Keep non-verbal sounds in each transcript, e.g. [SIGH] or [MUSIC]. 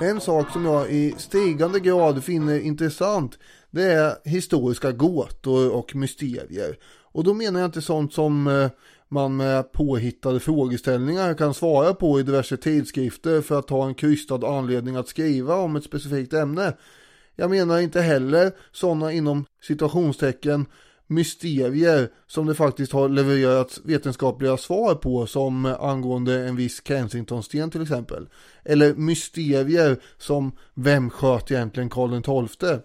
En sak som jag i stigande grad finner intressant det är historiska gåtor och mysterier. Och då menar jag inte sånt som eh, man med påhittade frågeställningar kan svara på i diverse tidskrifter för att ha en krystad anledning att skriva om ett specifikt ämne. Jag menar inte heller sådana inom situationstecken mysterier som det faktiskt har levererats vetenskapliga svar på som angående en viss Kensingtonsten till exempel. Eller mysterier som vem sköt egentligen Karl XII?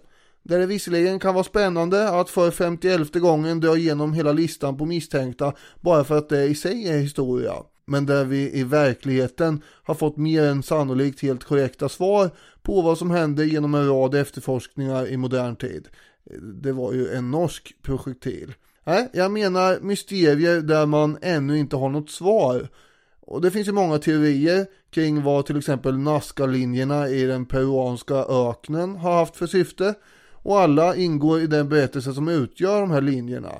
Där det visserligen kan vara spännande att för 51 gången dra igenom hela listan på misstänkta bara för att det i sig är historia. Men där vi i verkligheten har fått mer än sannolikt helt korrekta svar på vad som hände genom en rad efterforskningar i modern tid. Det var ju en norsk projektil. Nej, jag menar mysterier där man ännu inte har något svar. Och det finns ju många teorier kring vad till exempel Nazca-linjerna i den peruanska öknen har haft för syfte. Och alla ingår i den berättelse som utgör de här linjerna.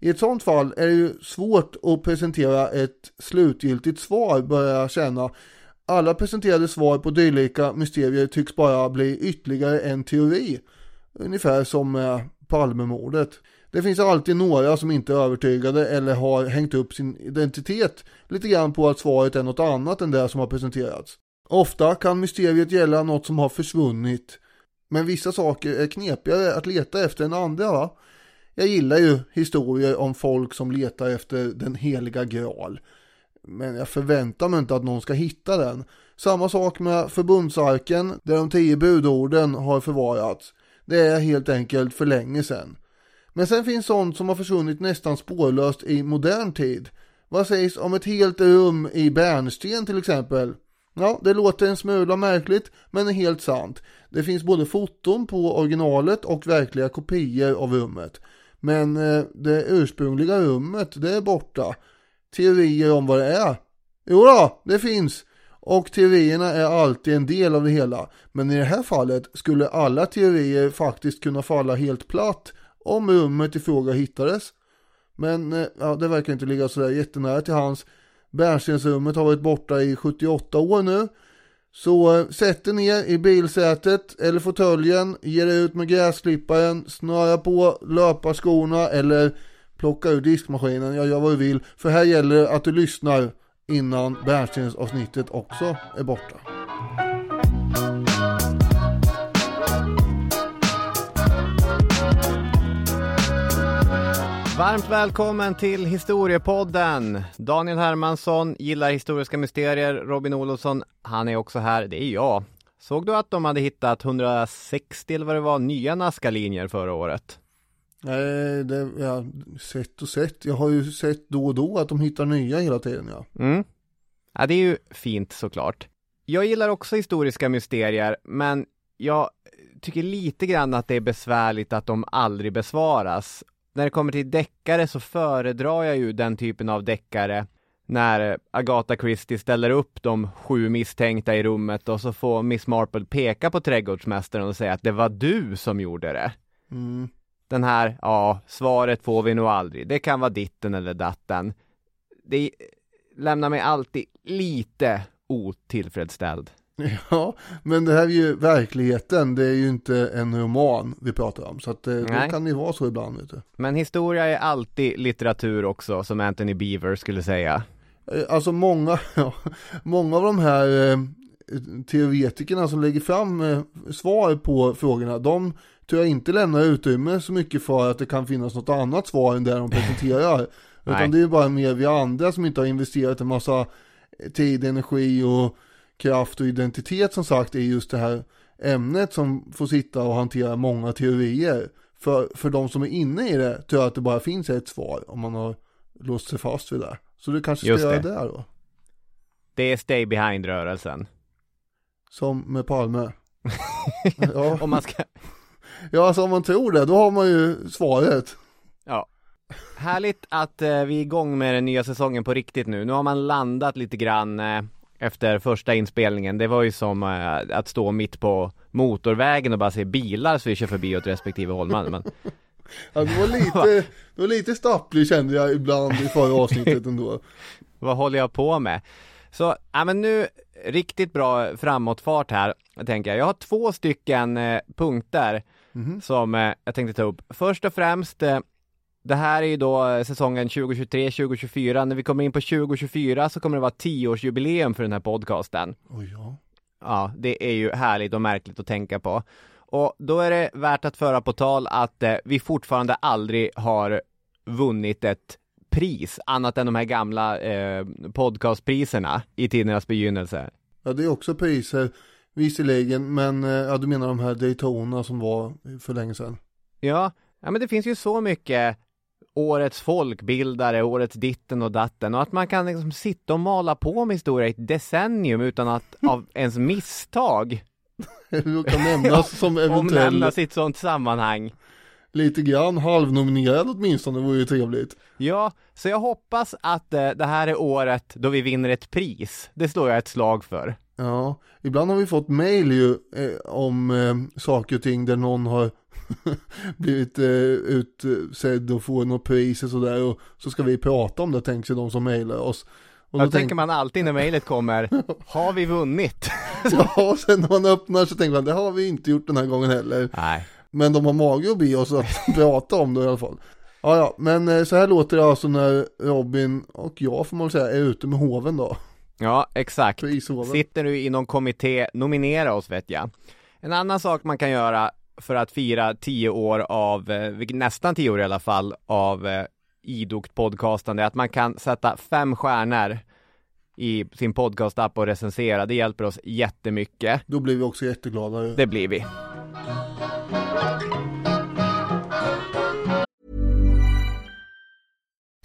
I ett sånt fall är det ju svårt att presentera ett slutgiltigt svar, börjar jag känna. Alla presenterade svar på dylika mysterier tycks bara bli ytterligare en teori. Ungefär som med Palmemordet. Det finns alltid några som inte är övertygade eller har hängt upp sin identitet lite grann på att svaret är något annat än det som har presenterats. Ofta kan mysteriet gälla något som har försvunnit. Men vissa saker är knepigare att leta efter än andra va? Jag gillar ju historier om folk som letar efter den heliga graal. Men jag förväntar mig inte att någon ska hitta den. Samma sak med förbundsarken där de tio budorden har förvarats. Det är helt enkelt för länge sedan. Men sen finns sånt som har försvunnit nästan spårlöst i modern tid. Vad sägs om ett helt rum i bärnsten till exempel? Ja, det låter en smula märkligt, men är helt sant. Det finns både foton på originalet och verkliga kopior av rummet. Men eh, det ursprungliga rummet, det är borta. Teorier om vad det är? Jo då, det finns. Och teorierna är alltid en del av det hela. Men i det här fallet skulle alla teorier faktiskt kunna falla helt platt om rummet i fråga hittades. Men eh, ja, det verkar inte ligga sådär jättenära till hans. Bärnstensrummet har varit borta i 78 år nu. Så eh, sätt dig ner i bilsätet eller fåtöljen, ge dig ut med gräsklipparen, snöra på löparskorna eller plocka ur diskmaskinen, jag gör vad du vill. För här gäller det att du lyssnar innan bärnstensavsnittet också är borta. Varmt välkommen till Historiepodden! Daniel Hermansson gillar historiska mysterier. Robin Olofsson, han är också här. Det är jag. Såg du att de hade hittat 160 eller vad det var, nya Nazca-linjer förra året? Nej, det ja, sett och sett. Jag har ju sett då och då att de hittar nya hela tiden ja. Mm. Ja, det är ju fint såklart. Jag gillar också historiska mysterier, men jag tycker lite grann att det är besvärligt att de aldrig besvaras. När det kommer till deckare så föredrar jag ju den typen av deckare när Agatha Christie ställer upp de sju misstänkta i rummet och så får Miss Marple peka på trädgårdsmästaren och säga att det var du som gjorde det. Mm. Den här, ja, svaret får vi nog aldrig. Det kan vara ditten eller datten. Det lämnar mig alltid lite otillfredsställd. [LAUGHS] Ja, men det här är ju verkligheten, det är ju inte en roman vi pratar om, så att det, det kan ju vara så ibland vet du. Men historia är alltid litteratur också, som Anthony Beaver skulle säga. Eh, alltså många, [LAUGHS] ja, många av de här eh, teoretikerna som lägger fram eh, svar på frågorna, de tror jag inte lämnar utrymme så mycket för att det kan finnas något annat svar än det de presenterar. [LAUGHS] Utan det är bara mer vi andra som inte har investerat en massa tid, energi och kraft och identitet som sagt i just det här ämnet som får sitta och hantera många teorier. För, för de som är inne i det tror jag att det bara finns ett svar om man har låst sig fast vid det. Så du kanske ska Just göra det. det då? Det är stay behind-rörelsen. Som med Palme. [LAUGHS] ja. Om man ska... ja, alltså om man tror det, då har man ju svaret. Ja. Härligt att eh, vi är igång med den nya säsongen på riktigt nu. Nu har man landat lite grann eh, efter första inspelningen. Det var ju som eh, att stå mitt på motorvägen och bara se bilar så vi kör förbi åt respektive håll. Man, men... [LAUGHS] Ja, det var lite, [LAUGHS] det var lite stapplig kände jag ibland i förra avsnittet ändå. [LAUGHS] Vad håller jag på med? Så, ja men nu, riktigt bra framåtfart här. Jag tänker, jag har två stycken eh, punkter Mhm. som eh, jag tänkte ta upp. Först och främst, eh, det här är ju då eh, säsongen 2023-2024. När vi kommer in på 2024 så kommer det vara 10-årsjubileum för den här podcasten. Oj, ja. Ja, det är ju härligt och märkligt att tänka på. Och då är det värt att föra på tal att eh, vi fortfarande aldrig har vunnit ett pris, annat än de här gamla eh, podcastpriserna i tidernas begynnelse. Ja, det är också priser visserligen, men eh, ja, du menar de här Daytona som var för länge sedan. Ja, ja men det finns ju så mycket årets folkbildare, årets ditten och datten och att man kan liksom sitta och mala på med historia i ett decennium utan att [LAUGHS] av ens misstag Du kan nämnas som [LAUGHS] eventuell, omnämnas i ett sånt sammanhang. lite grann halvnominerad åtminstone, vore ju trevligt. Ja, så jag hoppas att eh, det här är året då vi vinner ett pris. Det slår jag ett slag för. Ja, ibland har vi fått mail ju eh, om eh, saker och ting där någon har [LAUGHS] blivit eh, utsedd och får något pris och sådär och så ska vi prata om det tänker sig de som mailar oss. Och Då då tänker man alltid när mejlet kommer, [LAUGHS] har vi vunnit? [LAUGHS] Ja, och sen när man öppnar så tänker man det har vi inte gjort den här gången heller. Nej. Men de har mage att be oss att prata om det i alla fall. Ja, ja, men eh, så här låter det alltså när Robin och jag får man säga är ute med hoven då. Ja, exakt. Sitter du i någon kommitté, nominera oss vet jag. En annan sak man kan göra för att fira tio år av, eh, nästan tio år i alla fall, av eh, idogt podcastande, är att man kan sätta fem stjärnor i sin podcastapp och recensera. Det hjälper oss jättemycket. Då blir vi också jätteglada. Det blir vi.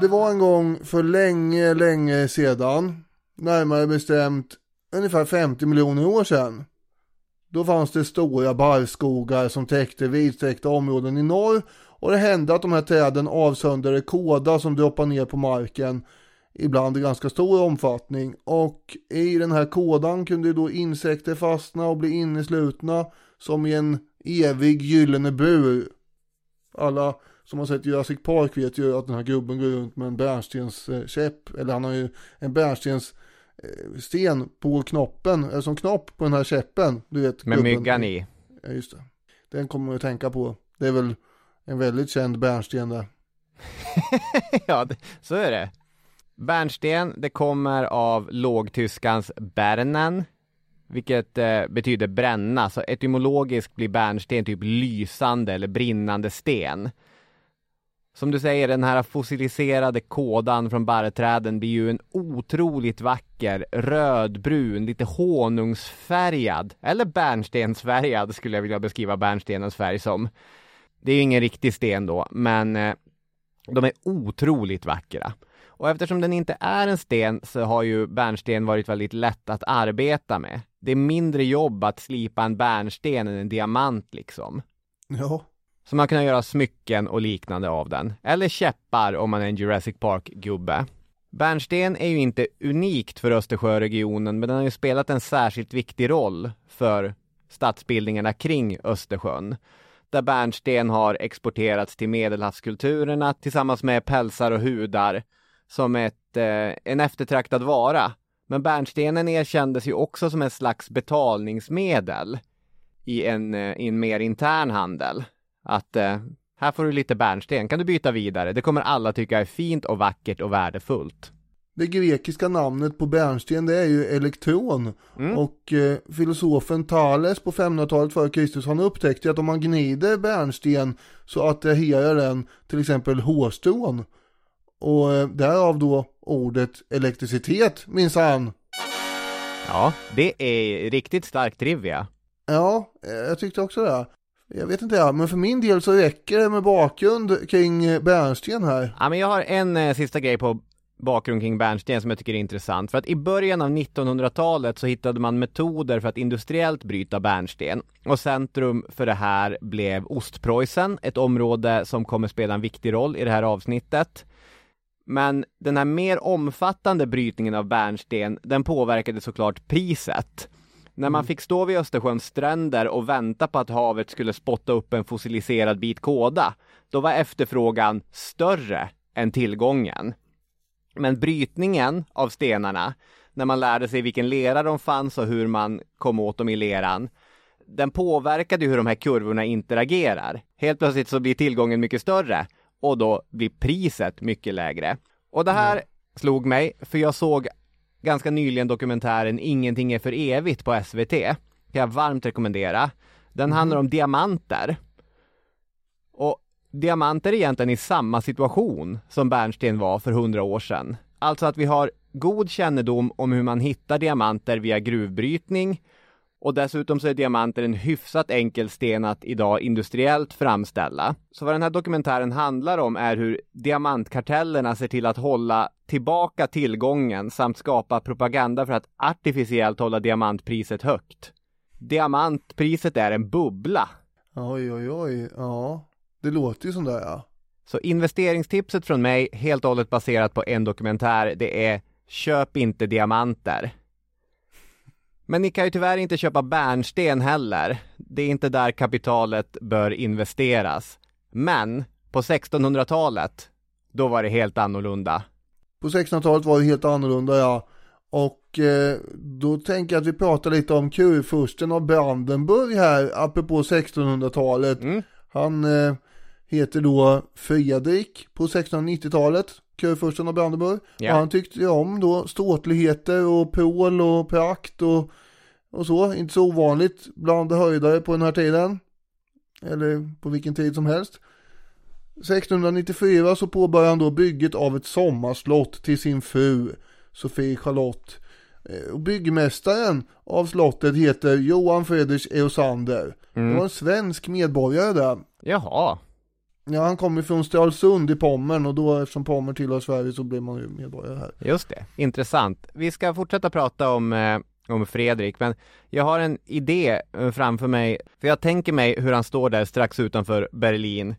Det var en gång för länge, länge sedan, närmare bestämt ungefär 50 miljoner år sedan. Då fanns det stora barrskogar som täckte vidsträckta områden i norr och det hände att de här träden avsöndrade kåda som droppade ner på marken ibland i ganska stor omfattning och i den här kådan kunde då insekter fastna och bli inneslutna som i en evig gyllene bur. Alla som har sett Jurassic Park vet ju att den här gubben går runt med en bärnstens eh, käpp, eller han har ju en bärnstens sten på knoppen, eller som knopp på den här käppen. Du vet, Med gubben. myggan i. Ja, just det. Den kommer man att tänka på. Det är väl en väldigt känd bärnsten där. [LAUGHS] ja, det, så är det. Bärnsten, det kommer av lågtyskans bernen, vilket eh, betyder bränna. Så etymologiskt blir bärnsten typ lysande eller brinnande sten. Som du säger, den här fossiliserade kådan från barrträden blir ju en otroligt vacker rödbrun, lite honungsfärgad, eller bärnstensfärgad skulle jag vilja beskriva bärnstenens färg som. Det är ju ingen riktig sten då, men eh, de är otroligt vackra. Och eftersom den inte är en sten så har ju bärnsten varit väldigt lätt att arbeta med. Det är mindre jobb att slipa en bärnsten än en diamant liksom. Ja, Så man kan göra smycken och liknande av den. Eller käppar om man är en Jurassic Park-gubbe. Bärnsten är ju inte unikt för Östersjöregionen, men den har ju spelat en särskilt viktig roll för stadsbildningarna kring Östersjön. Där bärnsten har exporterats till medelhavskulturerna tillsammans med pälsar och hudar som ett, eh, en eftertraktad vara. Men bärnstenen erkändes ju också som en slags betalningsmedel i en, eh, i en mer intern handel. Att eh, här får du lite bärnsten, kan du byta vidare? Det kommer alla tycka är fint och vackert och värdefullt. Det grekiska namnet på bärnsten det är ju elektron. Mm. Och eh, filosofen Thales på 500-talet före Kristus han upptäckte att om man gnider bärnsten så attraherar den till exempel hårstrån. Och eh, därav då ordet elektricitet minsann. Ja, det är riktigt stark trivia. Ja, eh, jag tyckte också det. Jag vet inte, men för min del så räcker det med bakgrund kring eh, bärnsten här. Ja, men jag har en eh, sista grej på bakgrund kring bärnsten som jag tycker är intressant. För att i början av 1900-talet så hittade man metoder för att industriellt bryta bärnsten. Och centrum för det här blev Ostpreussen, ett område som kommer spela en viktig roll i det här avsnittet. Men den här mer omfattande brytningen av bärnsten, den påverkade såklart priset. När man fick stå vid Östersjöns stränder och vänta på att havet skulle spotta upp en fossiliserad bit kåda, då var efterfrågan större än tillgången. Men brytningen av stenarna, när man lärde sig vilken lera de fanns och hur man kom åt dem i leran, den påverkade hur de här kurvorna interagerar. Helt plötsligt så blir tillgången mycket större och då blir priset mycket lägre. Och det här slog mig, för jag såg ganska nyligen dokumentären Ingenting är för evigt på SVT. Kan jag varmt rekommendera. Den handlar om diamanter. Och diamanter är egentligen i samma situation som bärnsten var för hundra år sedan. Alltså att vi har god kännedom om hur man hittar diamanter via gruvbrytning och dessutom så är diamanter en hyfsat enkel sten att idag industriellt framställa. Så vad den här dokumentären handlar om är hur diamantkartellerna ser till att hålla tillbaka tillgången samt skapa propaganda för att artificiellt hålla diamantpriset högt. Diamantpriset är en bubbla. Oj, oj, oj, ja. Det låter ju som det ja. Så investeringstipset från mig, helt och hållet baserat på en dokumentär, det är köp inte diamanter. Men ni kan ju tyvärr inte köpa bärnsten heller. Det är inte där kapitalet bör investeras. Men på 1600-talet, då var det helt annorlunda. På 1600-talet var det helt annorlunda ja. Och eh, då tänker jag att vi pratar lite om kurfursten av Brandenburg här, apropå 1600-talet. Mm. Han eh, heter då Fredrik på 1690-talet, kurfursten av Brandenburg. Ja. Och han tyckte ju om då ståtligheter och pål och prakt och, och så. Inte så ovanligt bland höjdare på den här tiden. Eller på vilken tid som helst. 1694 så påbörjade han då bygget av ett sommarslott till sin fru Sofie Charlotte. Eh, Och byggmästaren av slottet heter Johan Fredrik Eosander. Det var en svensk medborgare där. Jaha. Ja, han kommer från Stralsund i Pommern och då eftersom Pommern tillhör Sverige så blir man ju medborgare här. Just det, intressant. Vi ska fortsätta prata om, eh, om Fredrik, men jag har en idé eh, framför mig. För jag tänker mig hur han står där strax utanför Berlin.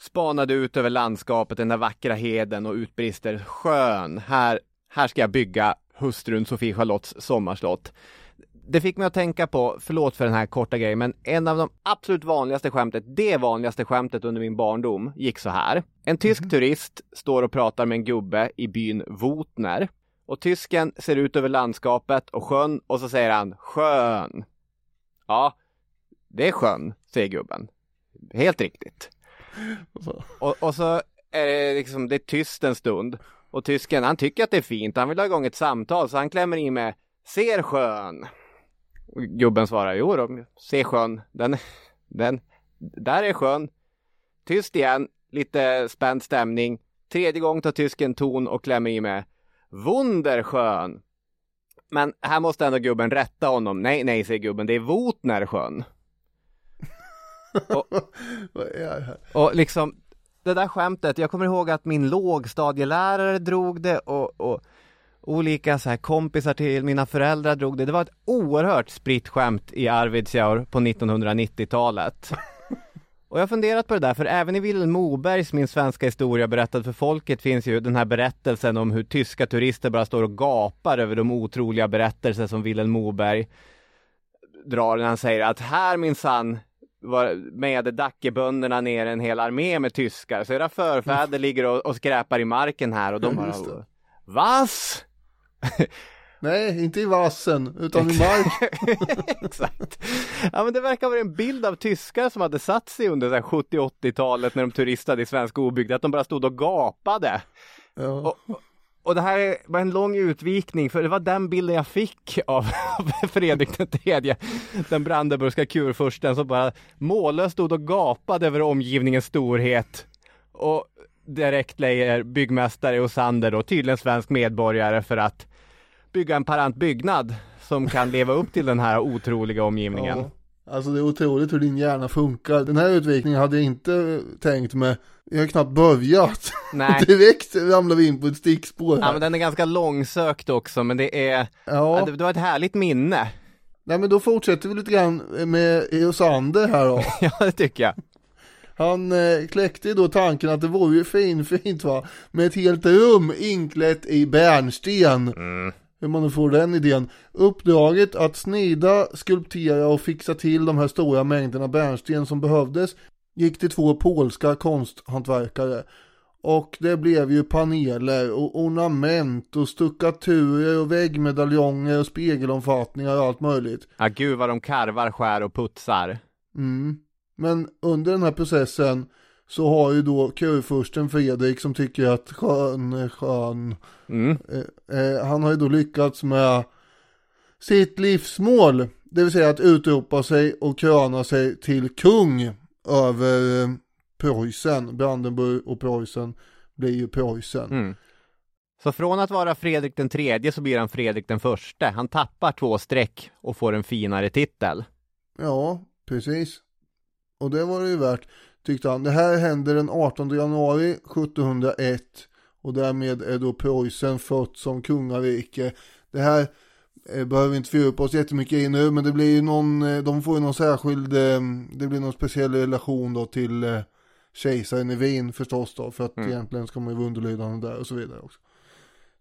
Spanade ut över landskapet, den där vackra heden och utbrister skön, här, här ska jag bygga hustrun Sofie Charlottes sommarslott. Det fick mig att tänka på, förlåt för den här korta grejen, men en av de absolut vanligaste skämtet, det vanligaste skämtet under min barndom, gick så här. En tysk turist står och pratar med en gubbe i byn Wotner. Och tysken ser ut över landskapet och sjön och så säger han skön. Ja, det är sjön, säger gubben. Helt riktigt. Och, och så är det liksom, det är tyst en stund. Och tysken, han tycker att det är fint, han vill ha igång ett samtal, så han klämmer in med Ser sjön. Och gubben svarar, jo då, se sjön, den, den, där är sjön. Tyst igen, lite spänd stämning. Tredje gången tar tysken ton och klämmer i med Wunderschön. Men här måste ändå gubben rätta honom. Nej, nej, säger gubben, det är Wotnersjön. [LAUGHS] Här? Och liksom, det där skämtet, jag kommer ihåg att min lågstadielärare drog det och, och olika så här kompisar till mina föräldrar drog det. Det var ett oerhört spritt skämt i Arvidsjaur på 1990-talet. [LAUGHS] Och jag har funderat på det där, för även i Vilhelm Mobergs Min svenska historia berättad för folket finns ju den här berättelsen om hur tyska turister bara står och gapar över de otroliga berättelser som Vilhelm Moberg drar när han säger att här minsann var med Dackebönderna ner en hel armé med tyskar, så era förfäder ligger och, och skräpar i marken här och de bara det. [LAUGHS] Nej, inte i vassen, utan i mark. [LAUGHS] Exakt. Ja men det verkar vara en bild av tyskar som hade satt sig under så här 70-80-talet när de turistade i svensk obygd, att de bara stod och gapade. Ja. Och, och det här var en lång utvikning, för det var den bilden jag fick av [LAUGHS] av Fredrik den tredje, den brandenburgska kurfursten som bara mållöst stod och gapade över omgivningens storhet. Och direkt lägger byggmästare Osander då, tydligen svensk medborgare, för att bygga en parant byggnad som kan [LAUGHS] leva upp till den här otroliga omgivningen. Ja. Alltså det är otroligt hur din hjärna funkar. Den här utvikningen hade jag inte tänkt med. Jag har knappt börjat. Nej. [LAUGHS] Direkt ramlar vi in på ett stickspår Ja här. men den är ganska långsökt också men det är, ja. Ja, det, det var ett härligt minne. nej men då fortsätter vi lite grann med Eosander här då. [LAUGHS] Ja det tycker jag. Han eh, kläckte då tanken att det vore ju fin, fint va, med ett helt rum inklätt i bärnsten. Hur man nu får den idén. Uppdraget att snida, skulptera och fixa till de här stora mängderna bärnsten som behövdes gick till två polska konsthantverkare. Och det blev ju paneler och ornament och stuckaturer och väggmedaljonger och spegelomfattningar och allt möjligt. Ja gud vad de karvar, skär och putsar. Mm. Men under den här processen så har ju då kurfursten Fredrik som tycker att skön, skön, Mm. eh, eh, han har ju då lyckats med sitt livsmål. Det vill säga att utropa sig och kröna sig till kung över eh, Preussen. Brandenburg och Preussen blir ju Preussen. Mm. Så från att vara Fredrik den tredje så blir han Fredrik den förste. Han tappar två streck och får en finare titel. Ja, precis. Och det var det ju värt, tyckte han. Det här händer den 18 januari 1701 och därmed är då Preussen fött som kungarike. Det här eh, behöver vi inte fördjupa oss jättemycket i nu, men det blir ju någon, eh, de får ju någon särskild, eh, det blir någon speciell relation då till kejsaren i Wien förstås då, för att egentligen ska man ju vara underlydande där och så vidare också.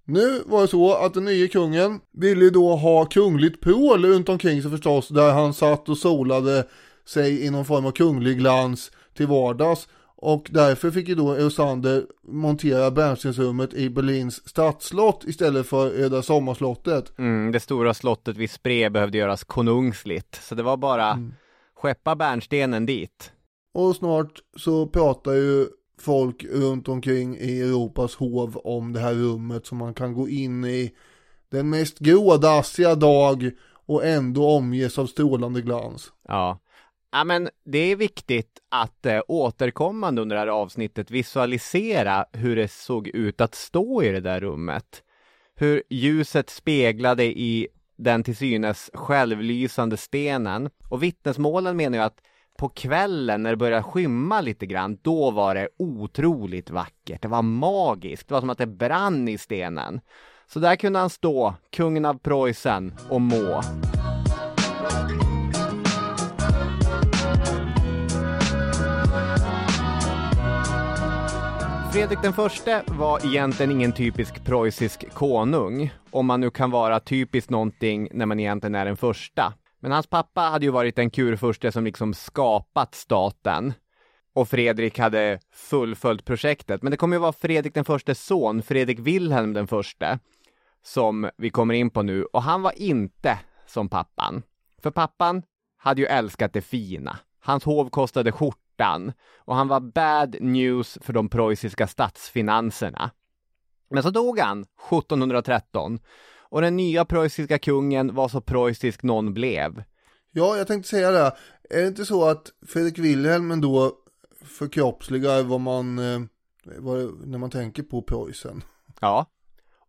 Nu var det så att den nya kungen ville då ha kungligt prål runt omkring sig förstås, där han satt och solade sig i någon form av kunglig glans till vardags. Och därför fick ju då Eusander montera bärnstensrummet i Berlins stadsslott istället för Röda sommarslottet. Mm, det stora slottet vid Spree behövde göras konungsligt. Så det var bara skeppa bärnstenen dit. Och snart så pratar ju folk runt omkring i Europas hov om det här rummet som man kan gå in i den mest grådassiga dag och ändå omges av strålande glans. Ja. Ja men det är viktigt att eh, återkommande under det här avsnittet visualisera hur det såg ut att stå i det där rummet. Hur ljuset speglade i den till synes självlysande stenen. Och vittnesmålen menar ju att på kvällen när det började skymma lite grann, då var det otroligt vackert. Det var magiskt. Det var som att det brann i stenen. Så där kunde han stå, kungen av Preussen, och må. Fredrik den förste var egentligen ingen typisk preussisk konung, om man nu kan vara typiskt någonting när man egentligen är den första. Men hans pappa hade ju varit den kurfurste som liksom skapat staten. Och Fredrik hade fullföljt projektet. Men det kommer ju vara Fredrik den förstes son, Fredrik Wilhelm den förste, som vi kommer in på nu. Och han var inte som pappan. För pappan hade ju älskat det fina. Hans hov kostade skjortan och han var bad news för de preussiska statsfinanserna. Men så dog han 1713 och den nya preussiska kungen var så preussisk någon blev. Ja, jag tänkte säga det. Är det inte så att Fredrik Wilhelm då förkroppsligar vad man, eh, vad, när man tänker på Preussen? Ja,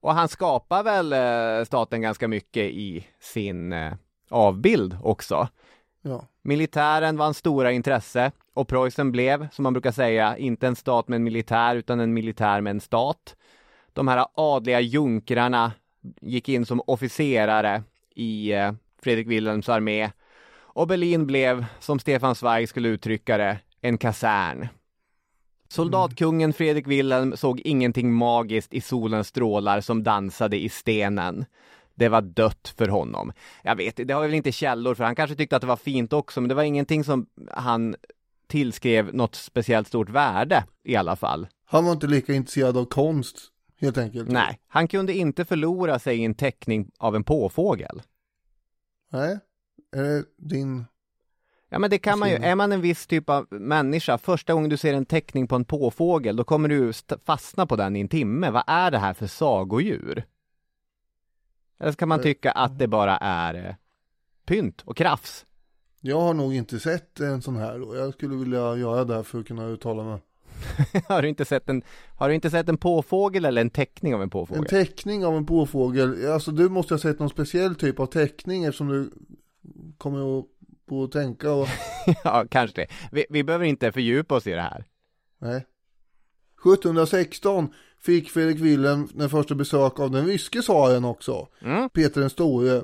och han skapar väl eh, staten ganska mycket i sin eh, avbild också. Ja. Militären var en stora intresse och Preussen blev, som man brukar säga, inte en stat med en militär utan en militär med en stat. De här adliga junkrarna gick in som officerare i eh, Fredrik Wilhelms armé och Berlin blev, som Stefan Zweig skulle uttrycka det, en kasern. Soldatkungen Fredrik Wilhelm såg ingenting magiskt i solens strålar som dansade i stenen. Det var dött för honom. Jag vet, det har väl inte källor för han kanske tyckte att det var fint också, men det var ingenting som han tillskrev något speciellt stort värde i alla fall. Han var inte lika intresserad av konst, helt enkelt. Nej, han kunde inte förlora sig i en teckning av en påfågel. Nej, är det din... Ja men det kan man ju, är man en viss typ av människa, första gången du ser en teckning på en påfågel, då kommer du fastna på den i en timme. Vad är det här för sagodjur? Eller så kan man tycka att det bara är eh, pynt och krafs. Jag har nog inte sett en sån här då. Jag skulle vilja göra det för att kunna uttala mig. [LAUGHS] har, du inte sett en, har du inte sett en påfågel eller en teckning av en påfågel? En teckning av en påfågel. Alltså du måste ha sett någon speciell typ av teckning eftersom du kommer att på att tänka och... [LAUGHS] ja, kanske det. Vi, vi behöver inte fördjupa oss i det här. Nej. 1716 fick Fredrik Wilhelm den första besök av den ryske tsaren också, mm. Peter den store.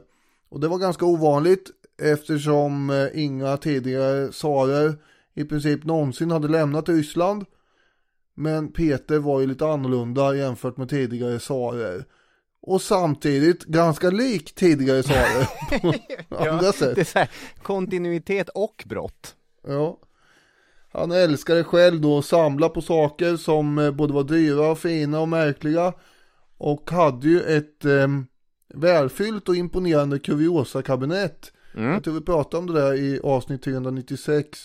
Och det var ganska ovanligt eftersom eh, inga tidigare tsarer i princip någonsin hade lämnat Ryssland. Men Peter var ju lite annorlunda jämfört med tidigare tsarer. Och samtidigt ganska lik tidigare tsarer [LAUGHS] på andra sätt. Det är så här, kontinuitet och brott. Ja. Han älskade själv då att samla på saker som eh, både var dyra, fina och märkliga. Och hade ju ett eh, välfyllt och imponerande kuriosa-kabinett. Mm. Jag tror vi pratade om det där i avsnitt 396.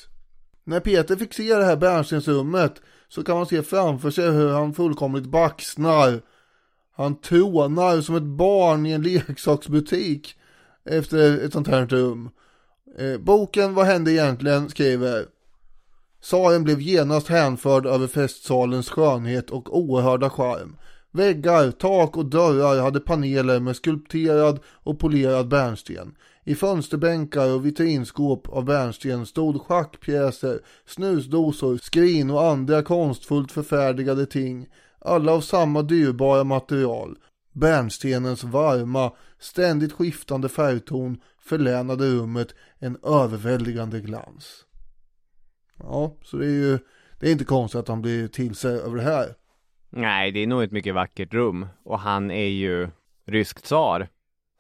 När Peter fick se det här bärnstensrummet så kan man se framför sig hur han fullkomligt baxnar. Han trånar som ett barn i en [LAUGHS] leksaksbutik efter ett sånt här rum. Eh, boken Vad hände egentligen skriver Tsaren blev genast hänförd över festsalens skönhet och oerhörda charm. Väggar, tak och dörrar hade paneler med skulpterad och polerad bärnsten. I fönsterbänkar och vitrinskåp av bärnsten stod schackpjäser, snusdosor, skrin och andra konstfullt förfärdigade ting. Alla av samma dyrbara material. Bärnstenens varma, ständigt skiftande färgton förlänade rummet en överväldigande glans. Ja, så det är ju, det är inte konstigt att han blir till sig över det här. Nej, det är nog ett mycket vackert rum och han är ju rysk tsar,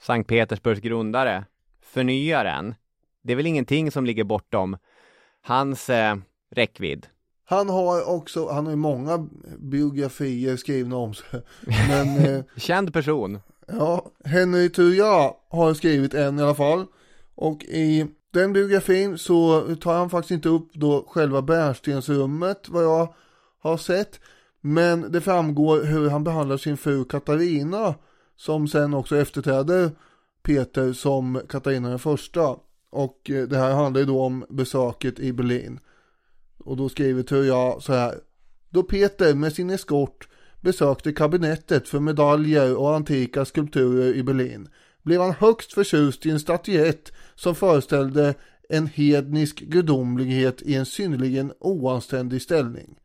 Sankt Petersburgs grundare, förnyaren. Det är väl ingenting som ligger bortom hans eh, räckvidd. Han har också, han har ju många biografier skrivna om sig. Men, [LAUGHS] eh, Känd person. Ja, Henry Tuja har skrivit en i alla fall. Och i den biografin så tar han faktiskt inte upp då själva bärnstensrummet vad jag har sett. Men det framgår hur han behandlar sin fru Katarina som sen också efterträder Peter som Katarina den första. Och eh, det här handlar ju då om besöket i Berlin. Och då skriver Tuja så här. Då Peter med sin eskort besökte kabinettet för medaljer och antika skulpturer i Berlin blev han högst förtjust i en statyett som föreställde en hednisk gudomlighet i en synnerligen oanständig ställning.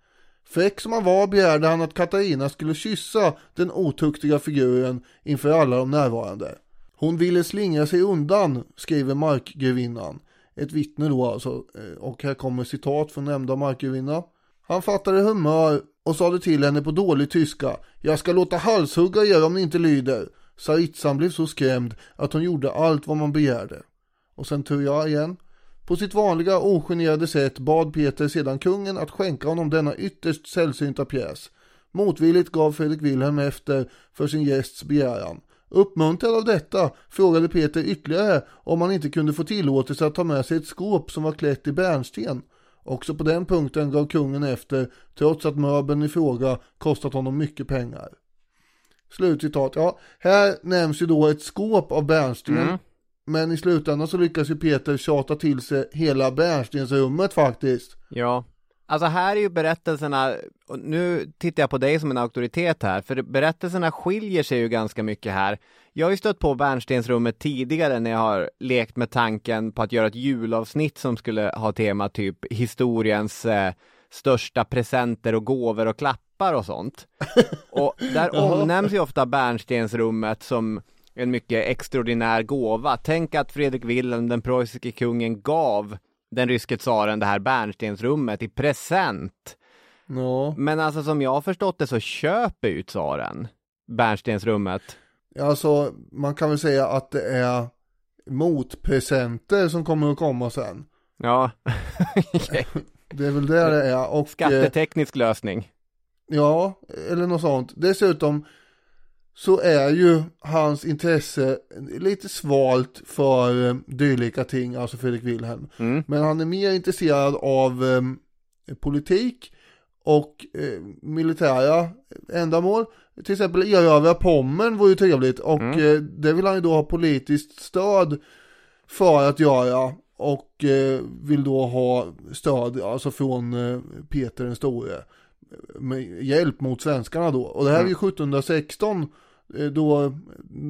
Fräck som han var begärde han att Katarina skulle kyssa den otuktiga figuren inför alla de närvarande. Hon ville slingra sig undan, skriver markgrevinnan. Ett vittne då alltså, eh, och här kommer citat från nämnda markgrevinna. Han fattade humör och sade till henne på dålig tyska. Jag ska låta halshugga er om ni inte lyder. Saritsan blev så skrämd att hon gjorde allt vad man begärde. Och sen tog jag igen. På sitt vanliga ogenerade sätt bad Peter sedan kungen att skänka honom denna ytterst sällsynta pjäs. Motvilligt gav Fredrik Wilhelm efter för sin gästs begäran. Uppmuntrad av detta frågade Peter ytterligare om han inte kunde få tillåtelse att ta med sig ett skåp som var klätt i bärnsten. Också på den punkten gav kungen efter trots att möbeln i fråga kostat honom mycket pengar. Slutcitat. Ja, här nämns ju då ett skåp av bärnsten. Mm. Men i slutändan så lyckas ju Peter tjata till sig hela bärnstensrummet faktiskt. Ja. Alltså här är ju berättelserna, och nu tittar jag på dig som en auktoritet här, för berättelserna skiljer sig ju ganska mycket här. Jag har ju stött på bärnstensrummet tidigare när jag har lekt med tanken på att göra ett julavsnitt som skulle ha tema typ historiens eh, största presenter och gåvor och klappar och sånt. [LAUGHS] Och där omnämns ju ofta bärnstensrummet som en mycket extraordinär gåva. Tänk att Fredrik Wilhelm, den preussiske kungen, gav den ryske tsaren det här bärnstensrummet i present. Ja, Men alltså som jag har förstått det så köper ju tsaren bärnstensrummet. alltså man kan väl säga att det är motpresenter som kommer att komma sen. Ja, [LAUGHS] Det är väl det det är. Och, eh, skatteteknisk lösning. Ja, eller något sånt. Dessutom så är ju hans intresse lite svalt för eh, dylika ting, alltså Fredrik Wilhelm. Mm. Men han är mer intresserad av eh, politik och eh, militära ändamål. Till exempel erövra Pommern var ju trevligt och eh, det vill han ju då ha politiskt stöd för att göra och eh, vill då ha stöd alltså från eh, Peter den store med hjälp mot svenskarna då. Och det här är ju 1716 eh, då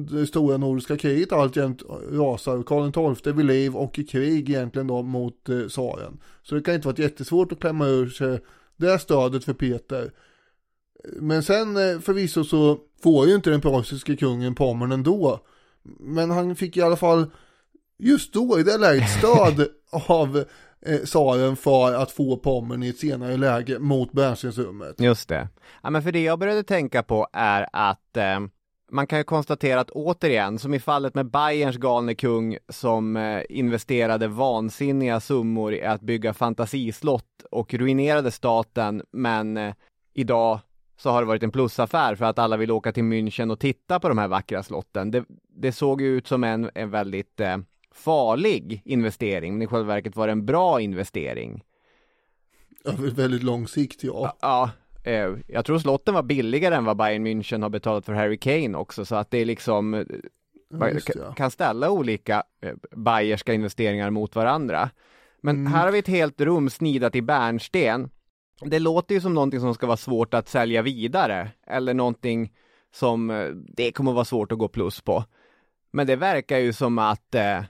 det stora nordiska kriget alltjämt rasar. Karl XII vid liv och i krig egentligen då mot eh, tsaren. Så det kan inte vara jättesvårt att klämma ur sig det stödet för Peter. Men sen eh, förvisso så får ju inte den preussiske kungen Pommern ändå. Men han fick i alla fall just då i det läget stöd [LAUGHS] av eh, för att få Pommern i ett senare läge mot bärnstensrummet. Just det. Ja, men för det jag började tänka på är att eh, man kan ju konstatera att återigen, som i fallet med Bayerns galne kung som eh, investerade vansinniga summor i att bygga fantasislott och ruinerade staten, men eh, idag så har det varit en plusaffär för att alla vill åka till München och titta på de här vackra slotten. Det, det såg ju ut som en, en väldigt eh, farlig investering, men i själva verket var det en bra investering. Över väldigt lång sikt ja. Ja, eh, jag tror slotten var billigare än vad Bayern München har betalat för Harry Kane också, så att det är liksom eh, det, ja. kan ställa olika eh, bayerska investeringar mot varandra. Men här har vi ett helt rum snidat i bärnsten. Det låter ju som någonting som ska vara svårt att sälja vidare, eller någonting som det kommer vara svårt att gå plus på. Men det verkar ju som att eh,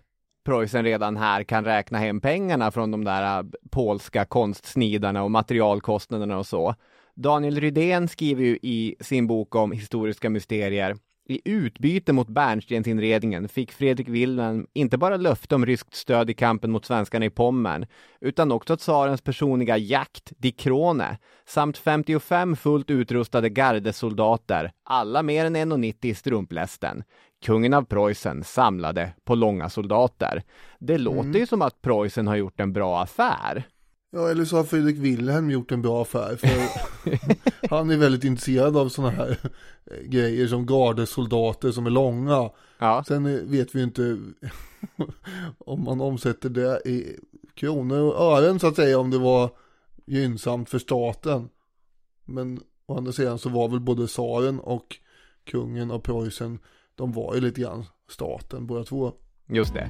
Preussen redan här kan räkna hem pengarna från de där äh, polska konstsnidarna och materialkostnaderna och så. Daniel Rydén skriver ju i sin bok om historiska mysterier i utbyte mot bärnstensinredningen fick Fredrik Wilhelm inte bara löfte om ryskt stöd i kampen mot svenskarna i Pommern, utan också tsarens personliga jakt, Die Krone, samt 55 fullt utrustade gardesoldater, alla mer än 1,90 i strumplästen. Kungen av Preussen samlade på långa soldater. Det låter ju som att Preussen har gjort en bra affär. Ja, eller så har Fredrik Wilhelm gjort en bra affär. För [LAUGHS] han är väldigt intresserad av sådana här eh, grejer som gardesoldater som är långa. Ja, Sen eh, vet vi ju inte [LAUGHS] om man omsätter det i kronor och ören så att säga om det var gynnsamt för staten. Men å andra sidan så var väl både tsaren och kungen av Preussen, de var ju lite grann staten båda två. just det.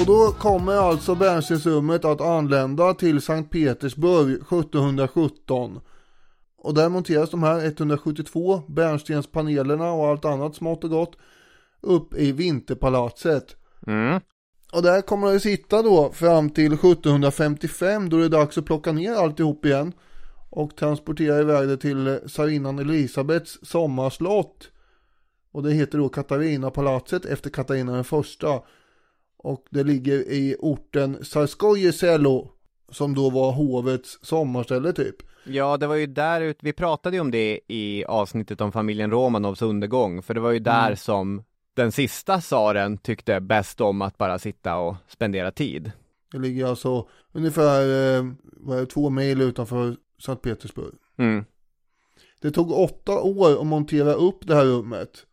Och då kommer alltså bärnstensrummet att anlända till Sankt Petersburg 1717. Och där monteras de här 172 bärnstenspanelerna och allt annat smått och gott upp i Vinterpalatset. Mm. Och där kommer det sitta då fram till 1755 då det är dags att plocka ner alltihop igen. Och transportera iväg det till tsarinnan Elisabets sommarslott. Och det heter då Katarinapalatset efter Katarina den första. Och det ligger i orten Sarskoje Selo. Som då var hovets sommarställe typ. Ja, det var ju där ut, vi pratade ju om det i avsnittet om familjen Romanovs undergång, för det var ju där Mm. som den sista tsaren tyckte bäst om att bara sitta och spendera tid. Det ligger alltså ungefär eh, det, två mil utanför Sankt Petersburg. Mm. Det tog åtta år att montera upp det här rummet.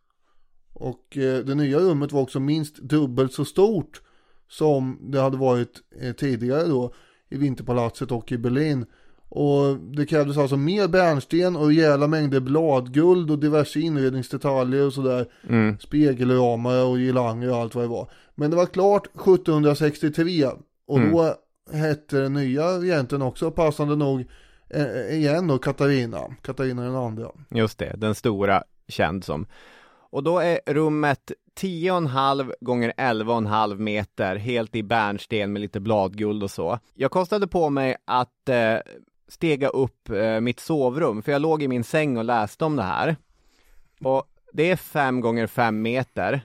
Och eh, det nya rummet var också minst dubbelt så stort som det hade varit eh, tidigare då i Vinterpalatset och i Berlin. Och det krävdes alltså mer bärnsten och rejäla mängder bladguld och diverse inredningsdetaljer och sådär. Mm. Spegelramar och girlanger och allt vad det var. Men det var klart 1763 och Mm. då hette den nya regenten också passande nog eh, igen då Katarina, Katarina den andra. Just det, den stora känd som. Och då är rummet 10,5 gånger 11,5 meter helt i bärnsten med lite bladguld och så. Jag kostade på mig att eh, stega upp eh, mitt sovrum, för jag låg i min säng och läste om det här. Och det är 5 gånger 5 meter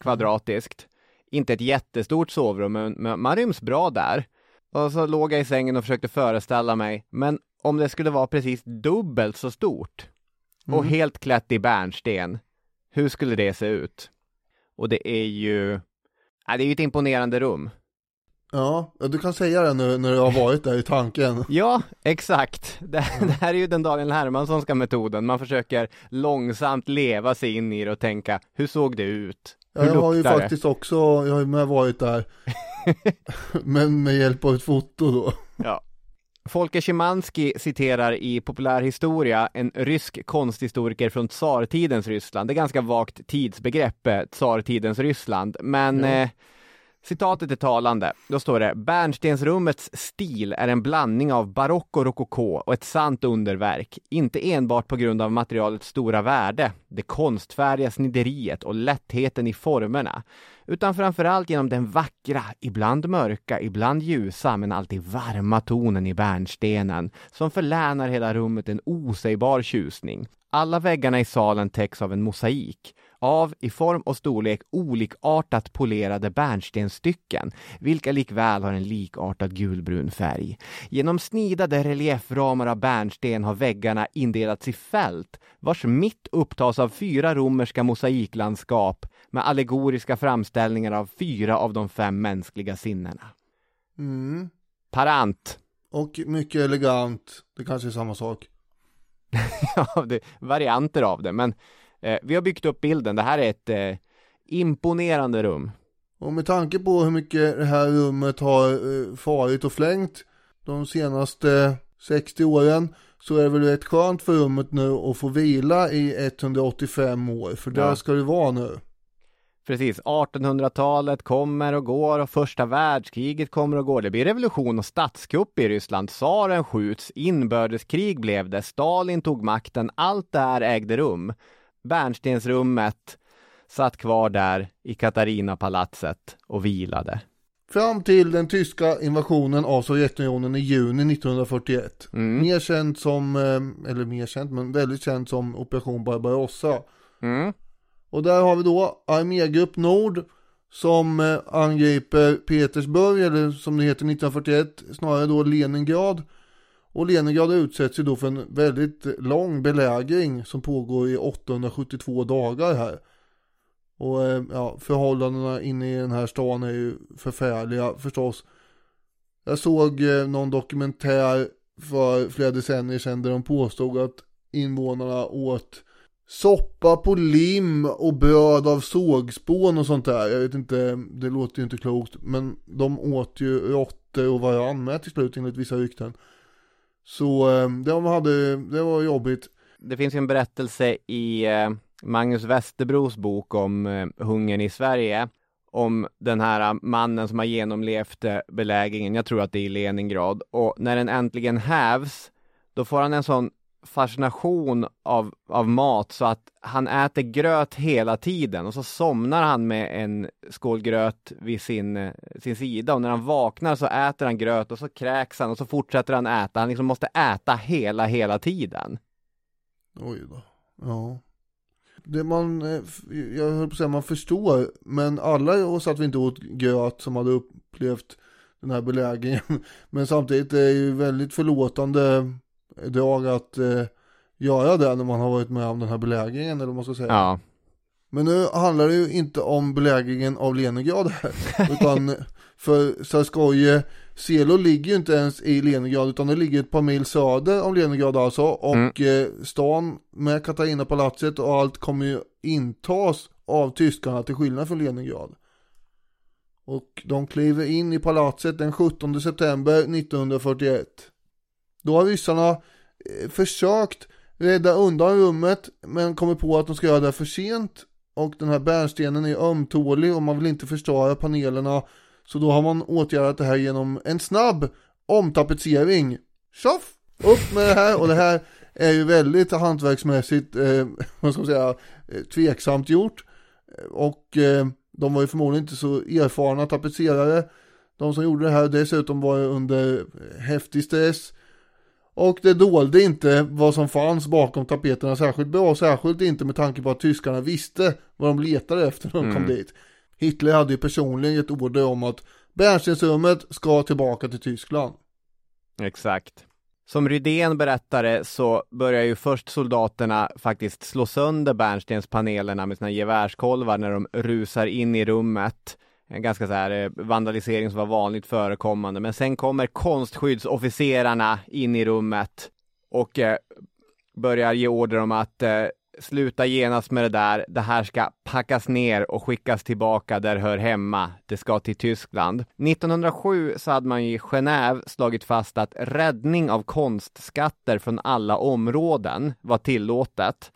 kvadratiskt. Inte ett jättestort sovrum, men, man ryms bra där. Och så låg jag i sängen och försökte föreställa mig, men om det skulle vara precis dubbelt så stort och helt klätt i bärnsten, hur skulle det se ut? Och det är ju, ja, det är ju ett imponerande rum. Ja, du kan säga det när, när du har varit där i tanken. [LAUGHS] Ja, exakt. Det, det här är ju den Daniel Hermanssonska metoden. Man försöker långsamt leva sig in i det och tänka, hur såg det ut? Ja, Hur jag har ju det? faktiskt också, jag har ju med varit där. [LAUGHS] Men med hjälp av ett foto då. Ja. Folke Szymanski citerar i populärhistoria en rysk konsthistoriker från tsartidens Ryssland. Det är ganska vagt tidsbegrepp, eh, tsartidens Ryssland, men eh, citatet är talande. Då står det Bärnstensrummets stil är en blandning av barock och rokoko och ett sant underverk. Inte enbart på grund av materialets stora värde, det konstfärdiga snideriet och lättheten i formerna, utan framförallt genom den vackra, ibland mörka, ibland ljusa, men alltid varma tonen i bärnstenen som förlänar hela rummet en osägbar tjusning. Alla väggarna i salen täcks av en mosaik av i form och storlek olikartat polerade bärnstenstycken, vilka likväl har en likartad gulbrun färg. Genom snidade relieframar av bärnsten har väggarna indelats i fält, vars mitt upptas av fyra romerska mosaiklandskap med allegoriska framställningar av fyra av de fem mänskliga sinnena. Mm. Parant. Och mycket elegant, det kanske är samma sak. [LAUGHS] ja, det, varianter av det, men eh, vi har byggt upp bilden. Det här är ett eh, imponerande rum. Och med tanke på hur mycket det här rummet har eh, farit och flängt de senaste 60 åren så är det väl rätt skönt för rummet nu att få vila i 185 år, för där Ja. ska det vara nu. Precis, 1800-talet kommer och går och första världskriget kommer och går. Det blir revolution och statskupp i Ryssland. Tsaren skjuts, inbördeskrig blev det, Stalin tog makten. Allt det här ägde rum. Bärnstensrummet satt kvar där i Katarinapalatset och vilade. Fram till den tyska invasionen av Sovjetunionen i juni 1941. Mm. Mer känt som, eh, eller mer känt, men väldigt känt som Operation Barbarossa. Mm. Och där har vi då Armégrupp Nord som eh, angriper Petersburg, eller som det heter 1941, snarare då Leningrad. Och Leningrad utsätts ju då för en väldigt lång belägring som pågår i 872 dagar här. Och eh, ja, förhållandena inne i den här stan är ju förfärliga förstås. Jag såg eh, någon dokumentär för flera decennier sedan där de påstod att invånarna åt soppa på lim och bröd av sågspån och sånt där. Jag vet inte, det låter ju inte klokt. Men de åt ju råttor och varann med till slut enligt vissa rykten. Så eh, de hade, det var jobbigt. Det finns ju en berättelse i eh, Magnus Westerbros bok om eh, hungern i Sverige. om den här eh, mannen som har genomlevt belägringen, jag tror att det är i Leningrad, och när den äntligen hävs, då får han en sån fascination av, av mat så att han äter gröt hela tiden och så somnar han med en skål gröt vid sin, sin sida och när han vaknar så äter han gröt och så kräks han och så fortsätter han äta. Han liksom måste äta hela, hela tiden. Oj då. Ja. Det man, eh, jag höll på att säga man förstår, men alla oss att vi inte åt gröt som hade upplevt den här belägringen. [LAUGHS] Men samtidigt är det ju väldigt förlåtande drag att eh, göra det när man har varit med om den här belägringen eller vad man ska säga. Ja. Men nu handlar det ju inte om belägringen av Leningrad här. [LAUGHS] utan för Sarskoje, Selo ligger ju inte ens i Leningrad utan det ligger ett par mil söder om Leningrad alltså. Och mm. eh, stan med Katarina-palatset och allt kommer ju intas av tyskarna till skillnad från Leningrad. Och de kliver in i palatset den 17 september 1941. Då har ryssarna eh, försökt rädda undan rummet men kommer på att de ska göra det för sent och den här bärnstenen är ömtålig och man vill inte förstöra panelerna så då har man åtgärdat det här genom en snabb omtapetsering. Tjoff! Upp med det här och det här är ju väldigt hantverksmässigt, eh, [LAUGHS] vad ska man säga, eh, tveksamt gjort. Och eh, de var ju förmodligen inte så erfarna tapetserare. De som gjorde det här dessutom var under eh, häftig stress. Och det dolde inte vad som fanns bakom tapeterna särskilt bra, särskilt inte med tanke på att tyskarna visste vad de letade efter när de mm. kom dit. Hitler hade ju personligen gett order om att bärnstensrummet ska tillbaka till Tyskland. Exakt. Som Rydén berättade så börjar ju först soldaterna faktiskt slå sönder bärnstenspanelerna med sina gevärskolvar när de rusar in i rummet ganska så här eh, vandalisering som var vanligt förekommande. Men sen kommer konstskyddsofficerarna in i rummet och eh, börjar ge order om att eh, sluta genast med det där. Det här ska packas ner och skickas tillbaka där det hör hemma. Det ska till Tyskland. 1907 så hade man i Genève slagit fast att räddning av konstskatter från alla områden var tillåtet.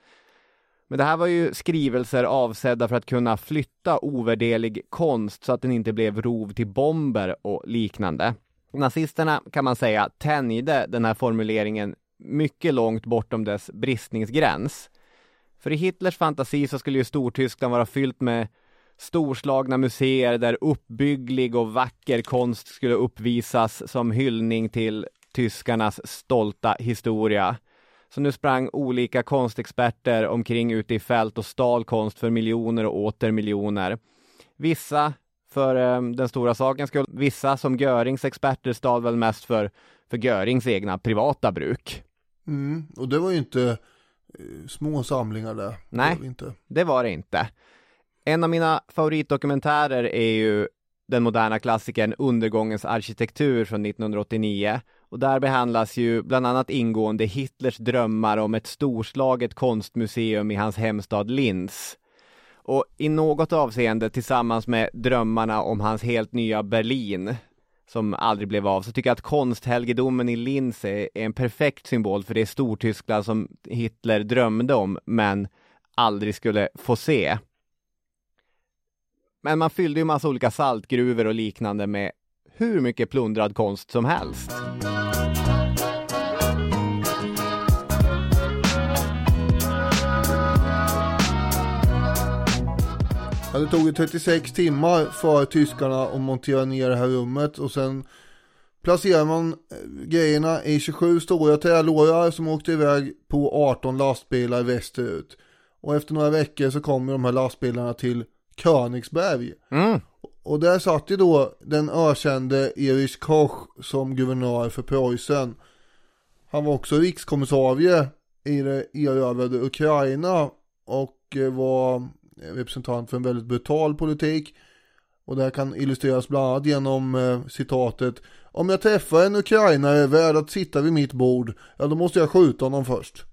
Men det här var ju skrivelser avsedda för att kunna flytta ovärderlig konst så att den inte blev rov till bomber och liknande. Nazisterna kan man säga tänjde den här formuleringen mycket långt bortom dess bristningsgräns. För i Hitlers fantasi så skulle ju Stortyskland vara fyllt med storslagna museer där uppbygglig och vacker konst skulle uppvisas som hyllning till tyskarnas stolta historia. Så nu sprang olika konstexperter omkring ute i fält och stal konst för miljoner och åter miljoner. Vissa för eh, den stora sakens skull, vissa som Görings experter stal väl mest för, för Görings egna privata bruk. Mm, och det var ju inte eh, små samlingar där. Nej, det var, inte. det var det inte. En av mina favoritdokumentärer är ju den moderna klassikern Undergångens arkitektur från 1989 och där behandlas ju bland annat ingående Hitlers drömmar om ett storslaget konstmuseum i hans hemstad Linz. Och i något avseende tillsammans med drömmarna om hans helt nya Berlin som aldrig blev av, så tycker jag att konsthelgedomen i Linz är en perfekt symbol för det Stortyskland som Hitler drömde om, men aldrig skulle få se. Men man fyllde ju massa olika saltgruvor och liknande med hur mycket plundrad konst som helst. Ja, det tog 36 timmar för tyskarna att montera ner det här rummet och sen placerar man eh, grejerna i 27 stora trälårar som åkte iväg på 18 lastbilar västerut. Och efter några veckor så kommer de här lastbilarna till Königsberg. Mm. Och där satt ju då den ökände Erich Koch som guvernör för Preussen. Han var också rikskommissarie i det erövrade Ukraina och eh, var Eh, representant för en väldigt brutal politik. Och det här kan illustreras bland annat genom eh, citatet Om jag träffar en ukrainare värd att sitta vid mitt bord, ja då måste jag skjuta honom först.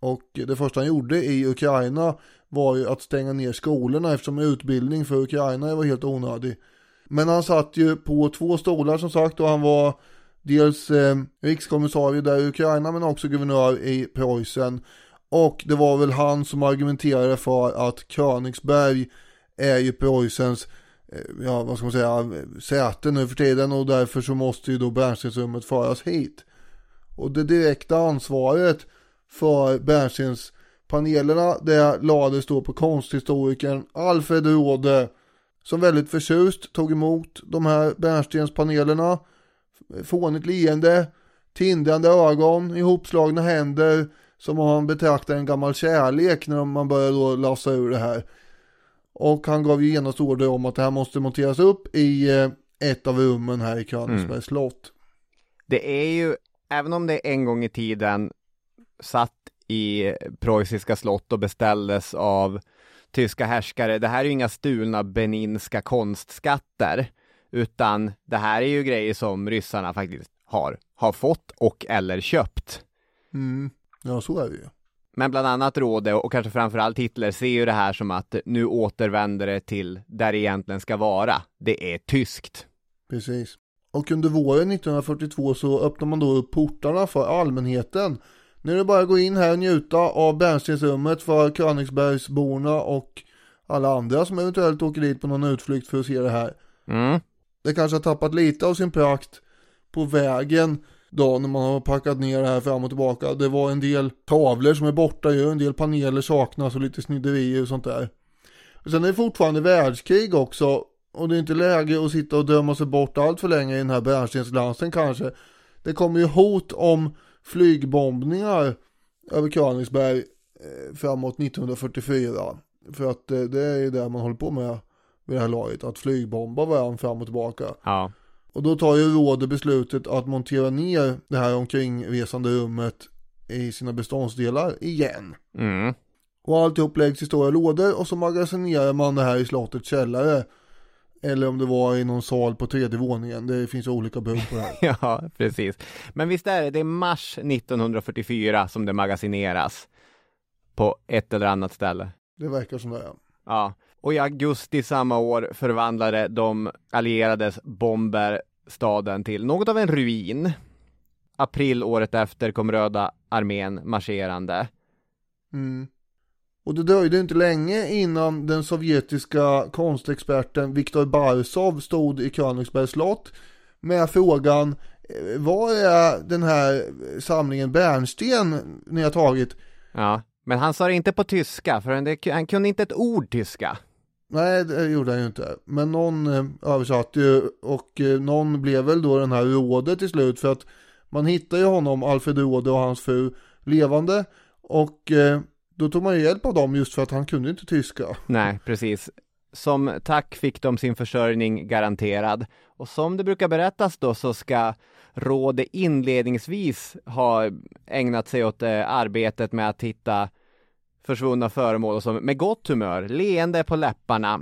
Och det första han gjorde i Ukraina var ju att stänga ner skolorna eftersom utbildning för ukrainare var helt onödig. Men han satt ju på två stolar som sagt och han var dels eh, rikskommissarie där i Ukraina men också guvernör i Preussen. Och det var väl han som argumenterade för att Königsberg är ju Preussens, eh, ja vad ska man säga, säte nu för tiden och därför så måste ju då bärnstensrummet föras hit. Och det direkta ansvaret för bärnstenspanelerna det lades då på konsthistorikern Alfred Råde som väldigt förtjust tog emot de här bärnstenspanelerna. Fånigt leende, tindrande ögon, ihopslagna händer som om han betraktar en gammal kärlek när man börjar då lassa ur det här. Och han gav ju genast order om att det här måste monteras upp i eh, ett av rummen här i Königsbergs mm. slott. Det är ju, även om det en gång i tiden satt i preussiska slott och beställdes av tyska härskare, det här är ju inga stulna beninska konstskatter, utan det här är ju grejer som ryssarna faktiskt har, har fått och eller köpt. Mm. Ja, så är det ju. Men bland annat Råde och kanske framförallt Hitler ser ju det här som att nu återvänder det till där det egentligen ska vara. Det är tyskt. Precis. Och under våren 1942 så öppnar man då upp portarna för allmänheten. Nu är det bara att gå in här och njuta av bärnstensrummet för Königsbergsborna och alla andra som eventuellt åker dit på någon utflykt för att se det här. Mm. Det kanske har tappat lite av sin prakt på vägen då när man har packat ner det här fram och tillbaka. Det var en del tavlor som är borta ju, en del paneler saknas och lite sniderier och sånt där. Sen är det fortfarande världskrig också och det är inte läge att sitta och drömma sig bort allt för länge i den här bärnstensglansen kanske. Det kommer ju hot om flygbombningar över Königsberg eh, framåt 1944. För att eh, det är ju det man håller på med vid det här laget, att flygbomba varandra fram och tillbaka. Ja. Och då tar ju rådet beslutet att montera ner det här omkringresande rummet i sina beståndsdelar igen. Mm. Och alltihop läggs i stora lådor och så magasinerar man det här i slottets källare. Eller om det var i någon sal på tredje våningen. Det finns olika bud på det här. [LAUGHS] ja, precis. Men visst är det, det är mars 1944 som det magasineras. På ett eller annat ställe. Det verkar som det, ja. Ja, och i augusti samma år förvandlade de allierades bomber staden till något av en ruin. April året efter kom Röda armén marscherande. Mm. Och det dröjde inte länge innan den sovjetiska konstexperten Viktor Barsov stod i Königsbergs slott med frågan eh, Var är den här samlingen bärnsten ni har tagit? Ja, men han sa det inte på tyska för han kunde inte ett ord tyska. Nej, det gjorde han ju inte. Men någon eh, översatte ju och eh, någon blev väl då den här Rode till slut för att man hittade ju honom, Alfred Rode och hans fru levande och eh, då tog man ju hjälp av dem just för att han kunde inte tyska. Nej, precis. Som tack fick de sin försörjning garanterad och som det brukar berättas då så ska Rode inledningsvis ha ägnat sig åt arbetet med att hitta försvunna föremål och så med gott humör, leende på läpparna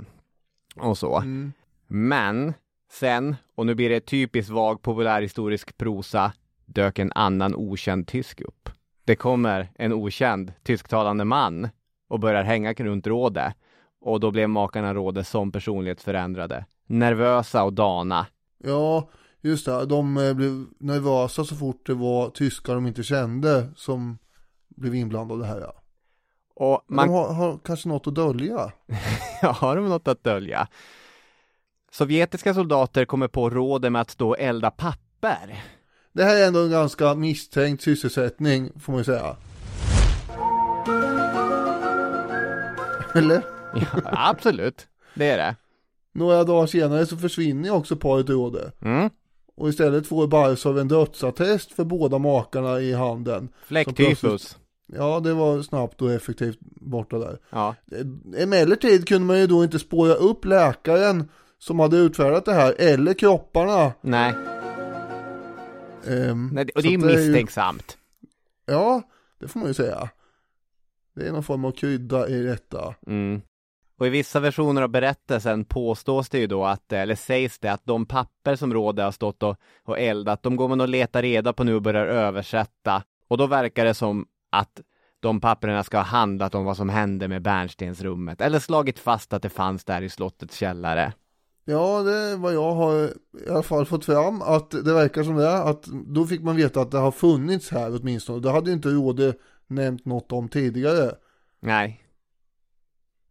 och så. Mm. Men sen, och nu blir det typiskt vag populärhistorisk prosa, dök en annan okänd tysk upp. Det kommer en okänd tysktalande man och börjar hänga runt rådet och då blev makarna Råde som personlighetsförändrade. Nervösa och dana. Ja, just det. De eh, blev nervösa så fort det var tyskar de inte kände som blev inblandade här. Ja. Och man... De har, har kanske något att dölja. [LAUGHS] ja, har de något att dölja? Sovjetiska soldater kommer på rådet med att och elda papper. Det här är ändå en ganska misstänkt sysselsättning, får man ju säga. Eller? ja, absolut, det är det. Några dagar senare så försvinner också paret rådet. Mm. Och istället får Barsov en dödsattest för båda makarna i handen. Fläcktyfus. Ja, det var snabbt och effektivt borta där. Ja. Emellertid kunde man ju då inte spåra upp läkaren som hade utfärdat det här, eller kropparna. Nej. Um, Nej och det är misstänksamt. Är ju... Ja, det får man ju säga. Det är någon form av krydda i detta. Mm. Och i vissa versioner av berättelsen påstås det ju då att, eller sägs det att de papper som rådet har stått och, och eldat, de går man och letar reda på nu och börjar översätta. Och då verkar det som att de papperna ska ha handlat om vad som hände med bärnstensrummet eller slagit fast att det fanns där i slottets källare. Ja, det är vad jag har i alla fall fått fram att det verkar som det, att då fick man veta att det har funnits här åtminstone. Det hade inte rådet nämnt något om tidigare. Nej.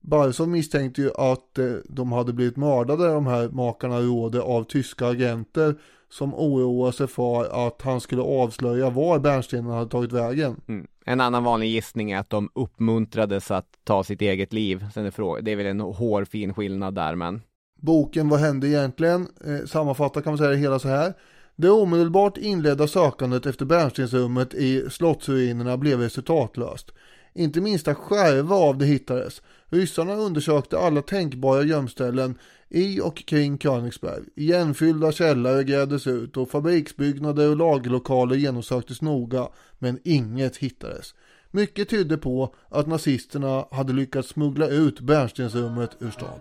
Barsov misstänkte ju att eh, de hade blivit mördade, de här makarna Råde, av tyska agenter som oroade sig för att han skulle avslöja var bärnstenen hade tagit vägen. Mm. En annan vanlig gissning är att de uppmuntrades att ta sitt eget liv. Sen är det är väl en hårfin skillnad där men. Boken Vad hände egentligen? Eh, sammanfattar kan man säga det hela så här. Det omedelbart inledda sökandet efter bärnstensrummet i slottsruinerna blev resultatlöst. Inte minsta skärva av det hittades. Ryssarna undersökte alla tänkbara gömställen i och kring Königsberg. Igenfyllda källare grävdes ut och fabriksbyggnader och lagerlokaler genomsöktes noga, men inget hittades. Mycket tydde på att nazisterna hade lyckats smuggla ut bärnstensrummet ur staden.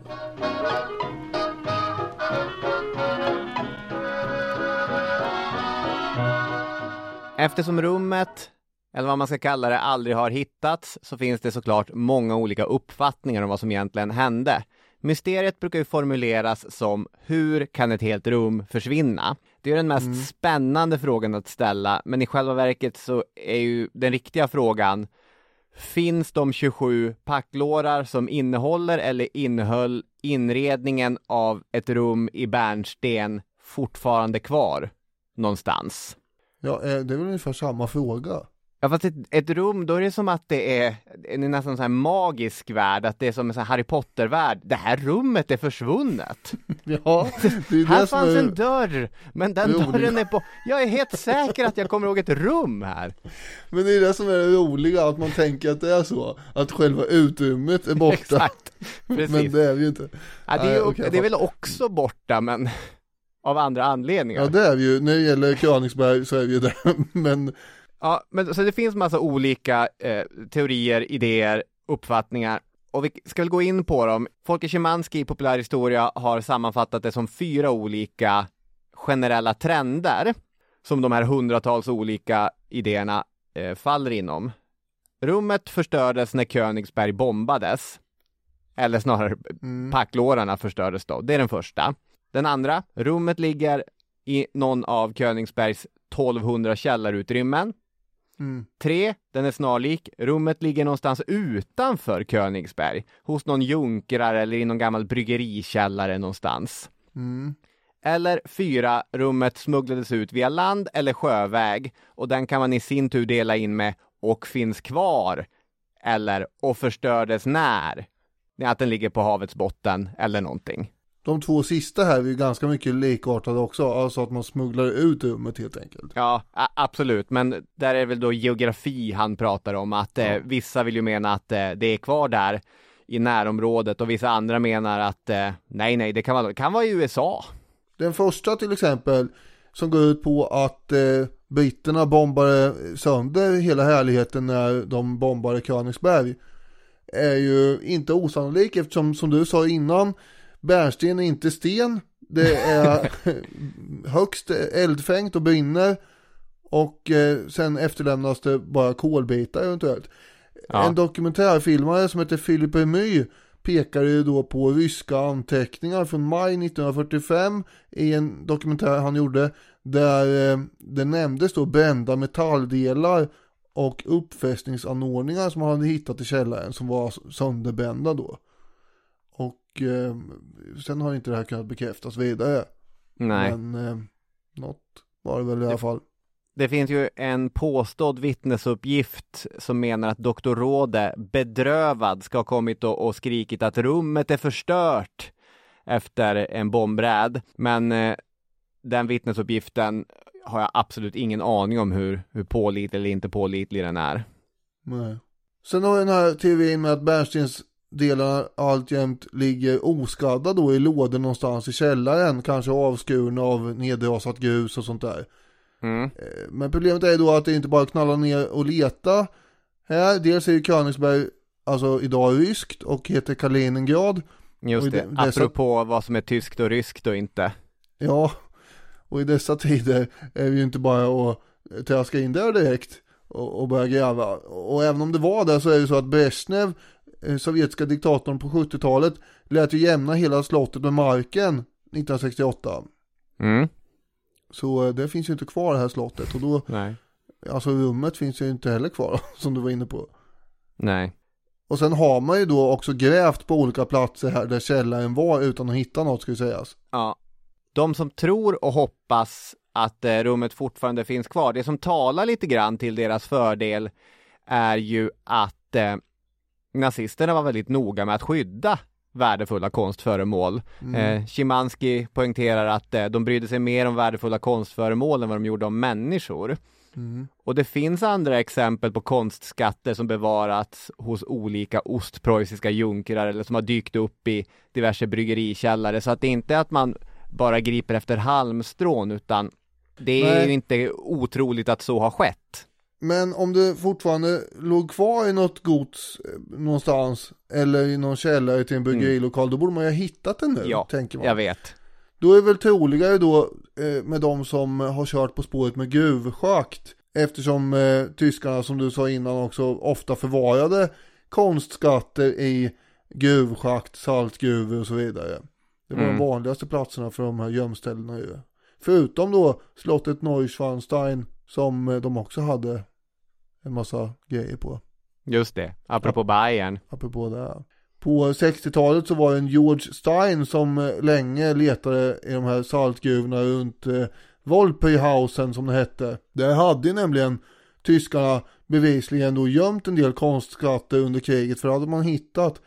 Eftersom rummet, eller vad man ska kalla det, aldrig har hittats så finns det såklart många olika uppfattningar om vad som egentligen hände. Mysteriet brukar ju formuleras som hur kan ett helt rum försvinna? Det är den mest mm. spännande frågan att ställa, men i själva verket så är ju den riktiga frågan Finns de 27 packlårar som innehåller eller innehöll inredningen av ett rum i bärnsten fortfarande kvar någonstans? Ja, eh, det är väl ungefär samma fråga. Ja fast ett, ett, rum, då är det som att det är, en nästan så här magisk värld, att det är som en sån här Harry Potter-värld. Det här rummet är försvunnet. [LAUGHS] ja, det är Här det fanns är... en dörr, men den roligt. dörren är på, jag är helt säker att jag kommer ihåg ett rum här. Men det är det som är det roliga, att man tänker att det är så, att själva utrymmet är borta. [LAUGHS] Exakt, precis. Men det är ju inte. Ja, det, är, Nej, okay, det är väl också borta, men [LAUGHS] av andra anledningar. Ja det är vi ju, när det gäller Königsberg så är vi ju där, men Ja, men så det finns massa olika eh, teorier, idéer, uppfattningar och vi ska väl gå in på dem. Folke Szymanski i populärhistoria har sammanfattat det som fyra olika generella trender som de här hundratals olika idéerna eh, faller inom. Rummet förstördes när Königsberg bombades. Eller snarare mm. packlårarna förstördes då. Det är den första. Den andra, rummet ligger i någon av Königsbergs 1200 källarutrymmen. Mm. Tre, den är snarlik. Rummet ligger någonstans utanför Königsberg. Hos någon junkrar eller i någon gammal bryggerikällare någonstans. Mm. Eller fyra, rummet smugglades ut via land eller sjöväg och den kan man i sin tur dela in med och finns kvar. Eller och förstördes när. Att den ligger på havets botten eller någonting de två sista här är ju ganska mycket likartade också, alltså att man smugglar ut rummet helt enkelt. Ja, absolut, men där är väl då geografi han pratar om, att eh, vissa vill ju mena att eh, det är kvar där i närområdet och vissa andra menar att eh, nej, nej, det kan vara, kan vara i USA. Den första till exempel, som går ut på att eh, britterna bombade sönder hela härligheten när de bombade Königsberg, är ju inte osannolik eftersom, som du sa innan, Bärnsten är inte sten. Det är [LAUGHS] högst eldfängt och brinner. Och eh, sen efterlämnas det bara kolbitar eventuellt. Ja. En dokumentärfilmare som heter Philip Remy pekade ju då på ryska anteckningar från maj 1945 i en dokumentär han gjorde där eh, det nämndes då brända metalldelar och uppfästningsanordningar som han hade hittat i källaren som var sönderbrända då. Eh, sen har inte det här kunnat bekräftas vidare. Nej. Men eh, något var det väl i alla fall. Det finns ju en påstådd vittnesuppgift som menar att doktor Råde bedrövad ska ha kommit och, och skrikit att rummet är förstört efter en bombräd. Men eh, den vittnesuppgiften har jag absolut ingen aning om hur, hur pålitlig eller inte pålitlig den är. Nej. Sen har vi den här teorin med att Bernsteins delarna alltjämt ligger oskadda då i lådor någonstans i källaren, kanske avskurna av nedrasat grus och sånt där. Mm. Eh, men problemet är då att det inte bara knallar ner och leta här. Dels är ju Königsberg alltså idag ryskt och heter Kaliningrad. Just det, dessa... apropå vad som är tyskt och ryskt och inte. Ja, och i dessa tider är det ju inte bara att traska in där direkt och, och börja gräva. Och även om det var det så är det så att Brezhnev sovjetiska diktatorn på 70-talet lät ju jämna hela slottet med marken 1968. Mm. Så eh, det finns ju inte kvar det här slottet och då, Nej. alltså rummet finns ju inte heller kvar [LAUGHS] som du var inne på. Nej. Och sen har man ju då också grävt på olika platser här där källaren var utan att hitta något ju sägas. Ja. De som tror och hoppas att eh, rummet fortfarande finns kvar, det som talar lite grann till deras fördel är ju att eh, nazisterna var väldigt noga med att skydda värdefulla konstföremål. Mm. Eh, Szymanski poängterar att eh, de brydde sig mer om värdefulla konstföremål än vad de gjorde om människor. Mm. Och det finns andra exempel på konstskatter som bevarats hos olika ostpreussiska junkrar eller som har dykt upp i diverse bryggerikällare. Så att det inte är att man bara griper efter halmstrån utan det är Nej. ju inte otroligt att så har skett. Men om det fortfarande låg kvar i något gods eh, någonstans eller i någon källare till en bryggerilokal då borde man ju ha hittat den nu, Ja, tänker man. jag vet. Då är det väl troligare då eh, med de som har kört på spåret med gruvschakt eftersom eh, tyskarna som du sa innan också ofta förvarade konstskatter i gruvschakt, saltgruvor och så vidare. Det var Mm. de vanligaste platserna för de här gömställena ju. Förutom då slottet Neuschwanstein som eh, de också hade en massa grejer på. Just det, apropå Bayern. Apropå det. På 60-talet så var det en George Stein som eh, länge letade i de här saltgruvorna runt eh, som det hette. Där hade nämligen tyskarna bevisligen då gömt en del konstskatter under kriget för det hade man hittat.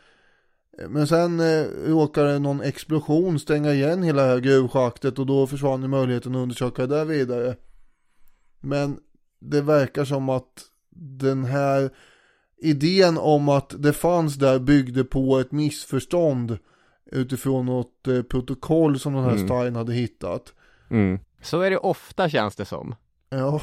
Men sen eh, råkade någon explosion stänga igen hela det här gruvschaktet och då försvann ju möjligheten att undersöka det där vidare. Men det verkar som att den här idén om att det fanns där byggde på ett missförstånd utifrån något eh, protokoll som den här Mm. Stein hade hittat. Mm. Så är det ofta känns det som. Ja,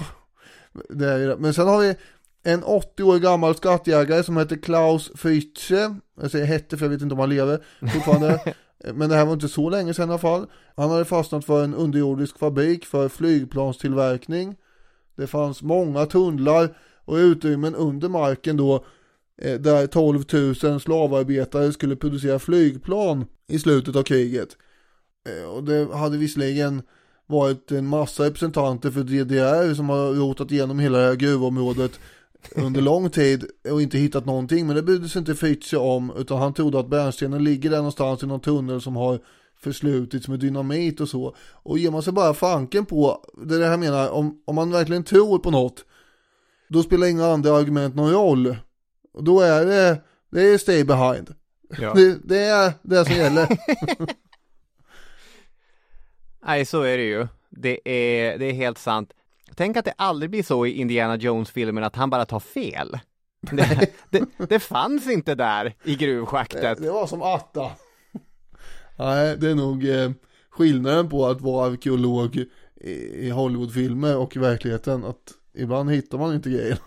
det är det. Men sen har vi en 80 år gammal skattjägare som heter Klaus Fritzsche. Jag säger hette för jag vet inte om han lever fortfarande. [LAUGHS] Men det här var inte så länge sedan i alla fall. Han hade fastnat för en underjordisk fabrik för flygplanstillverkning. Det fanns många tunnlar och utrymmen under marken då eh, där 12 000 slavarbetare skulle producera flygplan i slutet av kriget. Eh, och det hade visserligen varit en massa representanter för DDR som har rotat igenom hela det här gruvområdet under lång tid och inte hittat någonting. Men det brydde sig inte Fritzsche om utan han trodde att bärnstenen ligger där någonstans i någon tunnel som har förslutits med dynamit och så. Och ger man sig bara fanken på, det är det här menar, om, om man verkligen tror på något då spelar inga andra argument någon roll. Och då är det, det är stay behind. Ja. [LAUGHS] Det, det är det som gäller. [LAUGHS] Nej, så är det ju. Det är, det är helt sant. Tänk att det aldrig blir så i Indiana Jones-filmen att han bara tar fel. [LAUGHS] Det, det, det fanns inte där i gruvschaktet. Det var som Atta. Nej, det är nog eh, skillnaden på att vara arkeolog i, Hollywoodfilmer och i verkligheten. Att ibland hittar man inte grejer.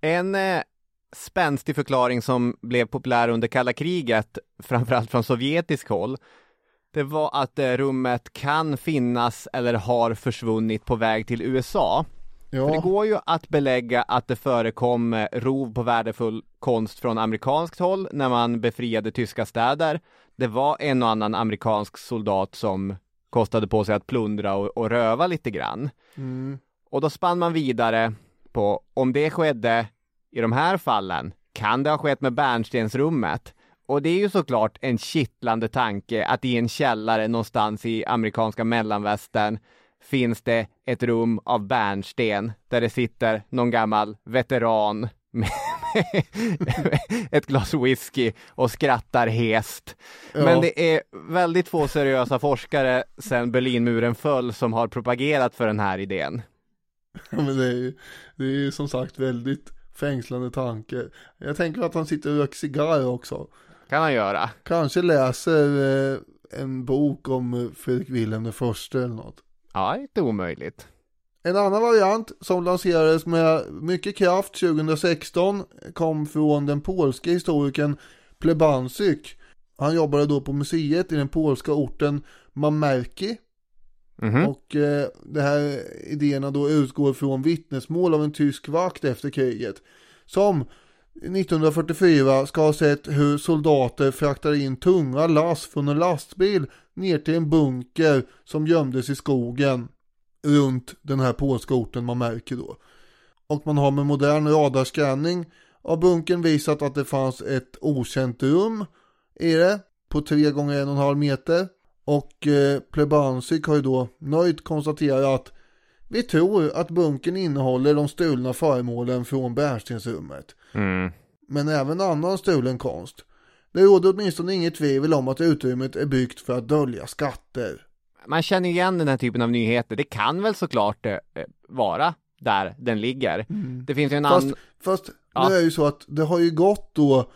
En eh, spänstig förklaring som blev populär under kalla kriget, [LAUGHS] framförallt från sovjetisk håll, det var att eh, rummet kan finnas eller har försvunnit på väg till USA. För det Ja, går ju att belägga att det förekom eh, rov på värdefull konst från amerikanskt håll när man befriade tyska städer. Det var en och annan amerikansk soldat som kostade på sig att plundra och, och röva lite grann. mm, Och då spann man vidare på om det skedde i de här fallen, kan det ha skett med bärnstensrummet? Och det är ju såklart en kittlande tanke att i en källare någonstans i amerikanska mellanvästern finns det ett rum av bärnsten där det sitter någon gammal veteran med ett glas whisky och skrattar hest. Ja. Men det är väldigt få seriösa forskare sedan Berlinmuren föll som har propagerat för den här idén. men det är ju det är ju som sagt väldigt fängslande tanke. Jag tänker att han sitter och röker cigarr också. Kan han göra. Kanske läser eh, en bok om Fredrik Wilhelm den första eller något. Ja, inte omöjligt. En annan variant som lanserades med mycket kraft 2016 kom från den polske historikern Plebansyk. Han jobbade då på museet i den polska orten Mamerki Mhm. och eh, de här idéerna då utgår från vittnesmål av en tysk vakt efter kriget. Som 1944 ska ha sett hur soldater fraktade in tunga lass från en lastbil ner till en bunker som gömdes i skogen runt den här polska orten man märker då. Och man har med modern radarscanning av bunkern visat att det fanns ett okänt rum i det på 3 gånger en och en halv meter. Och eh, Plebansik har ju då nöjt konstaterat att vi tror att bunkern innehåller de stulna föremålen från bärnstensrummet. Mm. Men även annan stulen konst. Det råder åtminstone inget tvivel om att utrymmet är byggt för att dölja skatter. Man känner igen den här typen av nyheter. Det kan väl såklart eh, vara där den ligger. Det finns ju en Fast, annan... fast Ja. nu är det ju så att det har ju gått då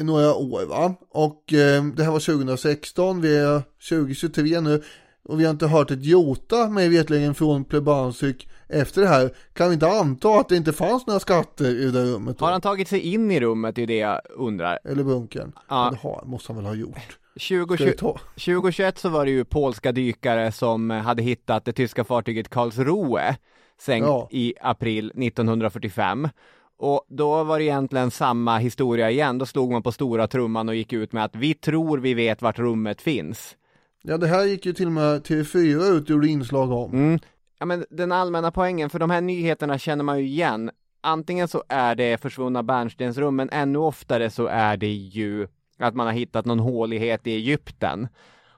några år va. Och eh, det här var 2016, vi är 2023 nu. Och vi har inte hört ett jota mig vetligen från Plebansik efter det här. Kan vi inte anta att det inte fanns några skatter i det där rummet då? Har han tagit sig in i rummet? Det är det jag undrar. Eller bunkern? Ja. Det har, måste han väl ha gjort. Ska vi 2020, ta? 2021 så var det ju polska dykare som hade hittat det tyska fartyget Karlsruhe sänkt Ja. i april 1945. Och då var det egentligen samma historia igen. Då slog man på stora trumman och gick ut med att vi tror vi vet vart rummet finns. Ja det här gick ju till och med TV4 ut och gjorde inslag om. Mm. Ja men den allmänna poängen, för de här nyheterna känner man ju igen. Antingen så är det försvunna bärnstensrum, men ännu oftare så är det ju att man har hittat någon hålighet i Egypten.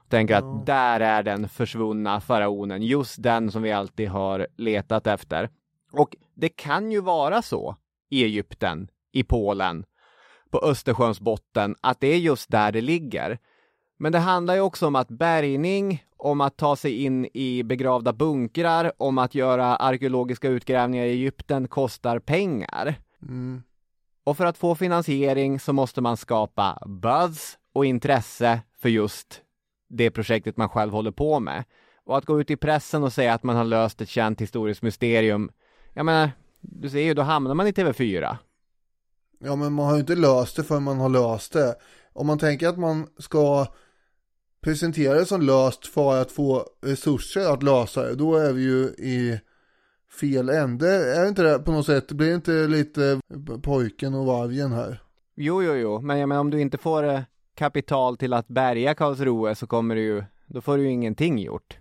Tänker att där är den försvunna faraonen, just den som vi alltid har letat efter. Och det kan ju vara så i Egypten, i Polen, på Östersjöns botten, att det är just där det ligger. Men det handlar ju också om att bärgning, om att ta sig in i begravda bunkrar, om att göra arkeologiska utgrävningar i Egypten kostar pengar. Mm. Och för att få finansiering så måste man skapa buzz och intresse för just det projektet man själv håller på med. Och att gå ut i pressen och säga att man har löst ett känt historiskt mysterium, jag menar, du ser ju, då hamnar man i TV4. Ja men man har ju inte löst det förrän man har löst det. Om man tänker att man ska presentera det som löst för att få resurser att lösa det, då är vi ju i fel ände. Är inte det på något sätt, blir inte lite pojken och vargen här? Jo, jo, jo, men jag menar om du inte får eh, kapital till att bärga Karlsruhe så kommer du ju, då får du ju ingenting gjort.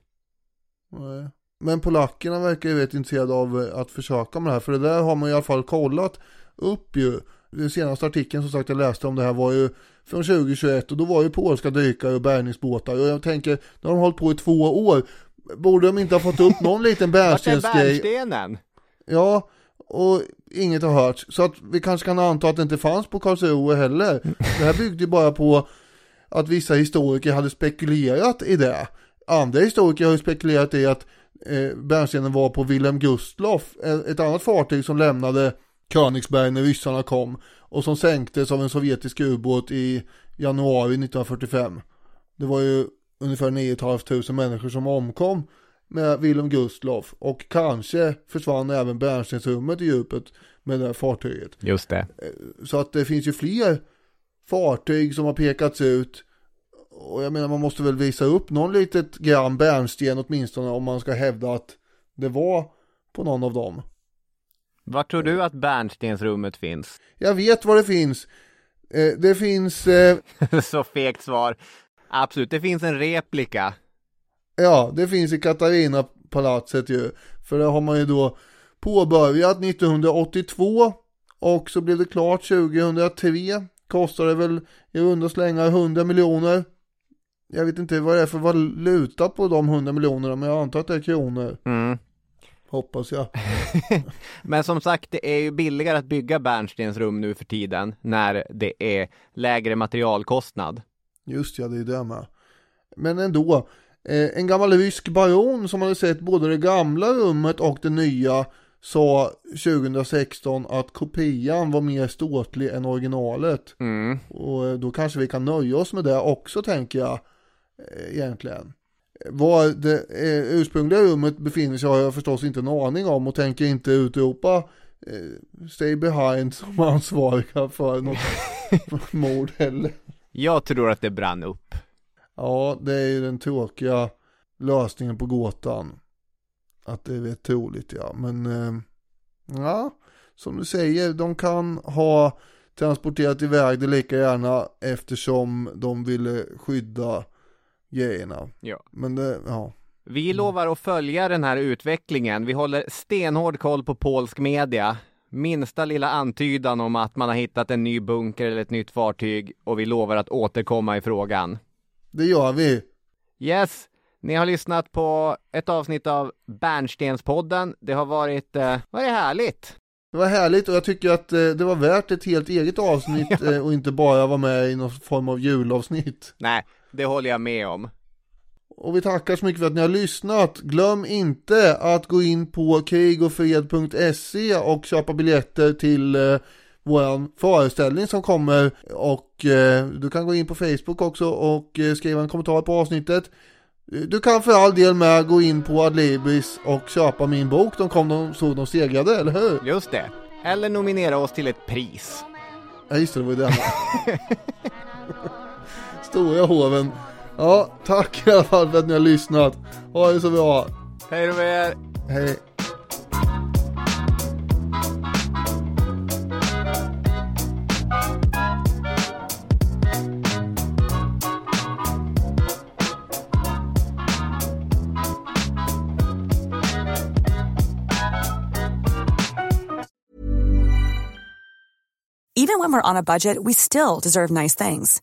Nej. Men polackerna verkar ju rätt intresserade av att försöka med det här, för det där har man i alla fall kollat upp ju. Den senaste artikeln som sagt jag läste om det här var ju från 2021 och då var ju polska dykare och bärgningsbåtar och jag tänker, de har hållit på i två år, borde de inte ha fått upp någon liten [LAUGHS] bärnstensgrej? bärnstenen? Ja, och inget har hörts. Så att vi kanske kan anta att det inte fanns på Karlsruhe heller. Det här byggde ju bara på att vissa historiker hade spekulerat i det. Andra historiker har ju spekulerat i att eh, bärnstenen var på Wilhelm Gustloff, eh, ett annat fartyg som lämnade Königsberg när ryssarna kom och som sänktes av en sovjetisk ubåt i januari 1945. Det var ju ungefär 9 500 människor som omkom med Wilhelm Gustloff och kanske försvann även bärnstensrummet i djupet med det här fartyget. Just det. Så att det finns ju fler fartyg som har pekats ut och jag menar man måste väl visa upp någon litet gram bärnsten åtminstone om man ska hävda att det var på någon av dem. Var tror du att bärnstensrummet finns? Jag vet vad det finns. Eh, det finns, eh, [LAUGHS] Så fegt svar. Absolut, det finns en replika. ja det finns i Katarina-palatset ju. För det har man ju då påbörjat 1982 och så blev det klart 2003. Kostade väl i runda slängar 100 miljoner. Jag vet inte vad det är för valuta på de 100 miljonerna men jag antar att det är kronor. Mm. Hoppas jag. [LAUGHS] Men som sagt, det är ju billigare att bygga bärnstensrum nu för tiden när det är lägre materialkostnad. Just ja, det är det med. Men ändå. Eh, en gammal rysk baron som hade sett både det gamla rummet och det nya sa 2016 att kopian var mer ståtlig än originalet. Mm. Och då kanske vi kan nöja oss med det också tänker jag. Eh, egentligen. Var det eh, ursprungliga rummet befinner sig har jag förstås inte en aning om och tänker inte utropa eh, Stay behind som [LAUGHS] ansvariga för något [LAUGHS] mord heller. Jag tror att det brann upp. Ja, det är ju den tråkiga lösningen på gåtan. Att det är rätt troligt ja, men eh, ja, som du säger, de kan ha transporterat iväg det lika gärna eftersom de ville skydda grejerna. Ja. Men det, ja. Vi lovar att följa den här utvecklingen. Vi håller stenhård koll på polsk media. minsta lilla antydan om att man har hittat en ny bunker eller ett nytt fartyg och vi lovar att återkomma i frågan. Det gör vi. Yes, ni har lyssnat på ett avsnitt av Bärnstenspodden. Det har varit, eh, varit härligt. Det var härligt och jag tycker att eh, det var värt ett helt eget avsnitt [LAUGHS] eh, och inte bara vara med i någon form av julavsnitt. Nej, det håller jag med om. Och vi tackar så mycket för att ni har lyssnat. Glöm inte att gå in på krigofred.se och köpa biljetter till eh, våran föreställning som kommer och eh, du kan gå in på Facebook också och eh, skriva en kommentar på avsnittet. Du kan för all del med gå in på Adlibris och köpa min bok. De kom de såg de segrade, eller hur? Just det. Eller nominera oss till ett pris. Ja just det, det var ju det. [LAUGHS] Stora hoven. Ja, tack i alla fall för att ni har lyssnat. Ha det så bra. Hej då med er! Hej. Even when we're on a budget, we still deserve nice things.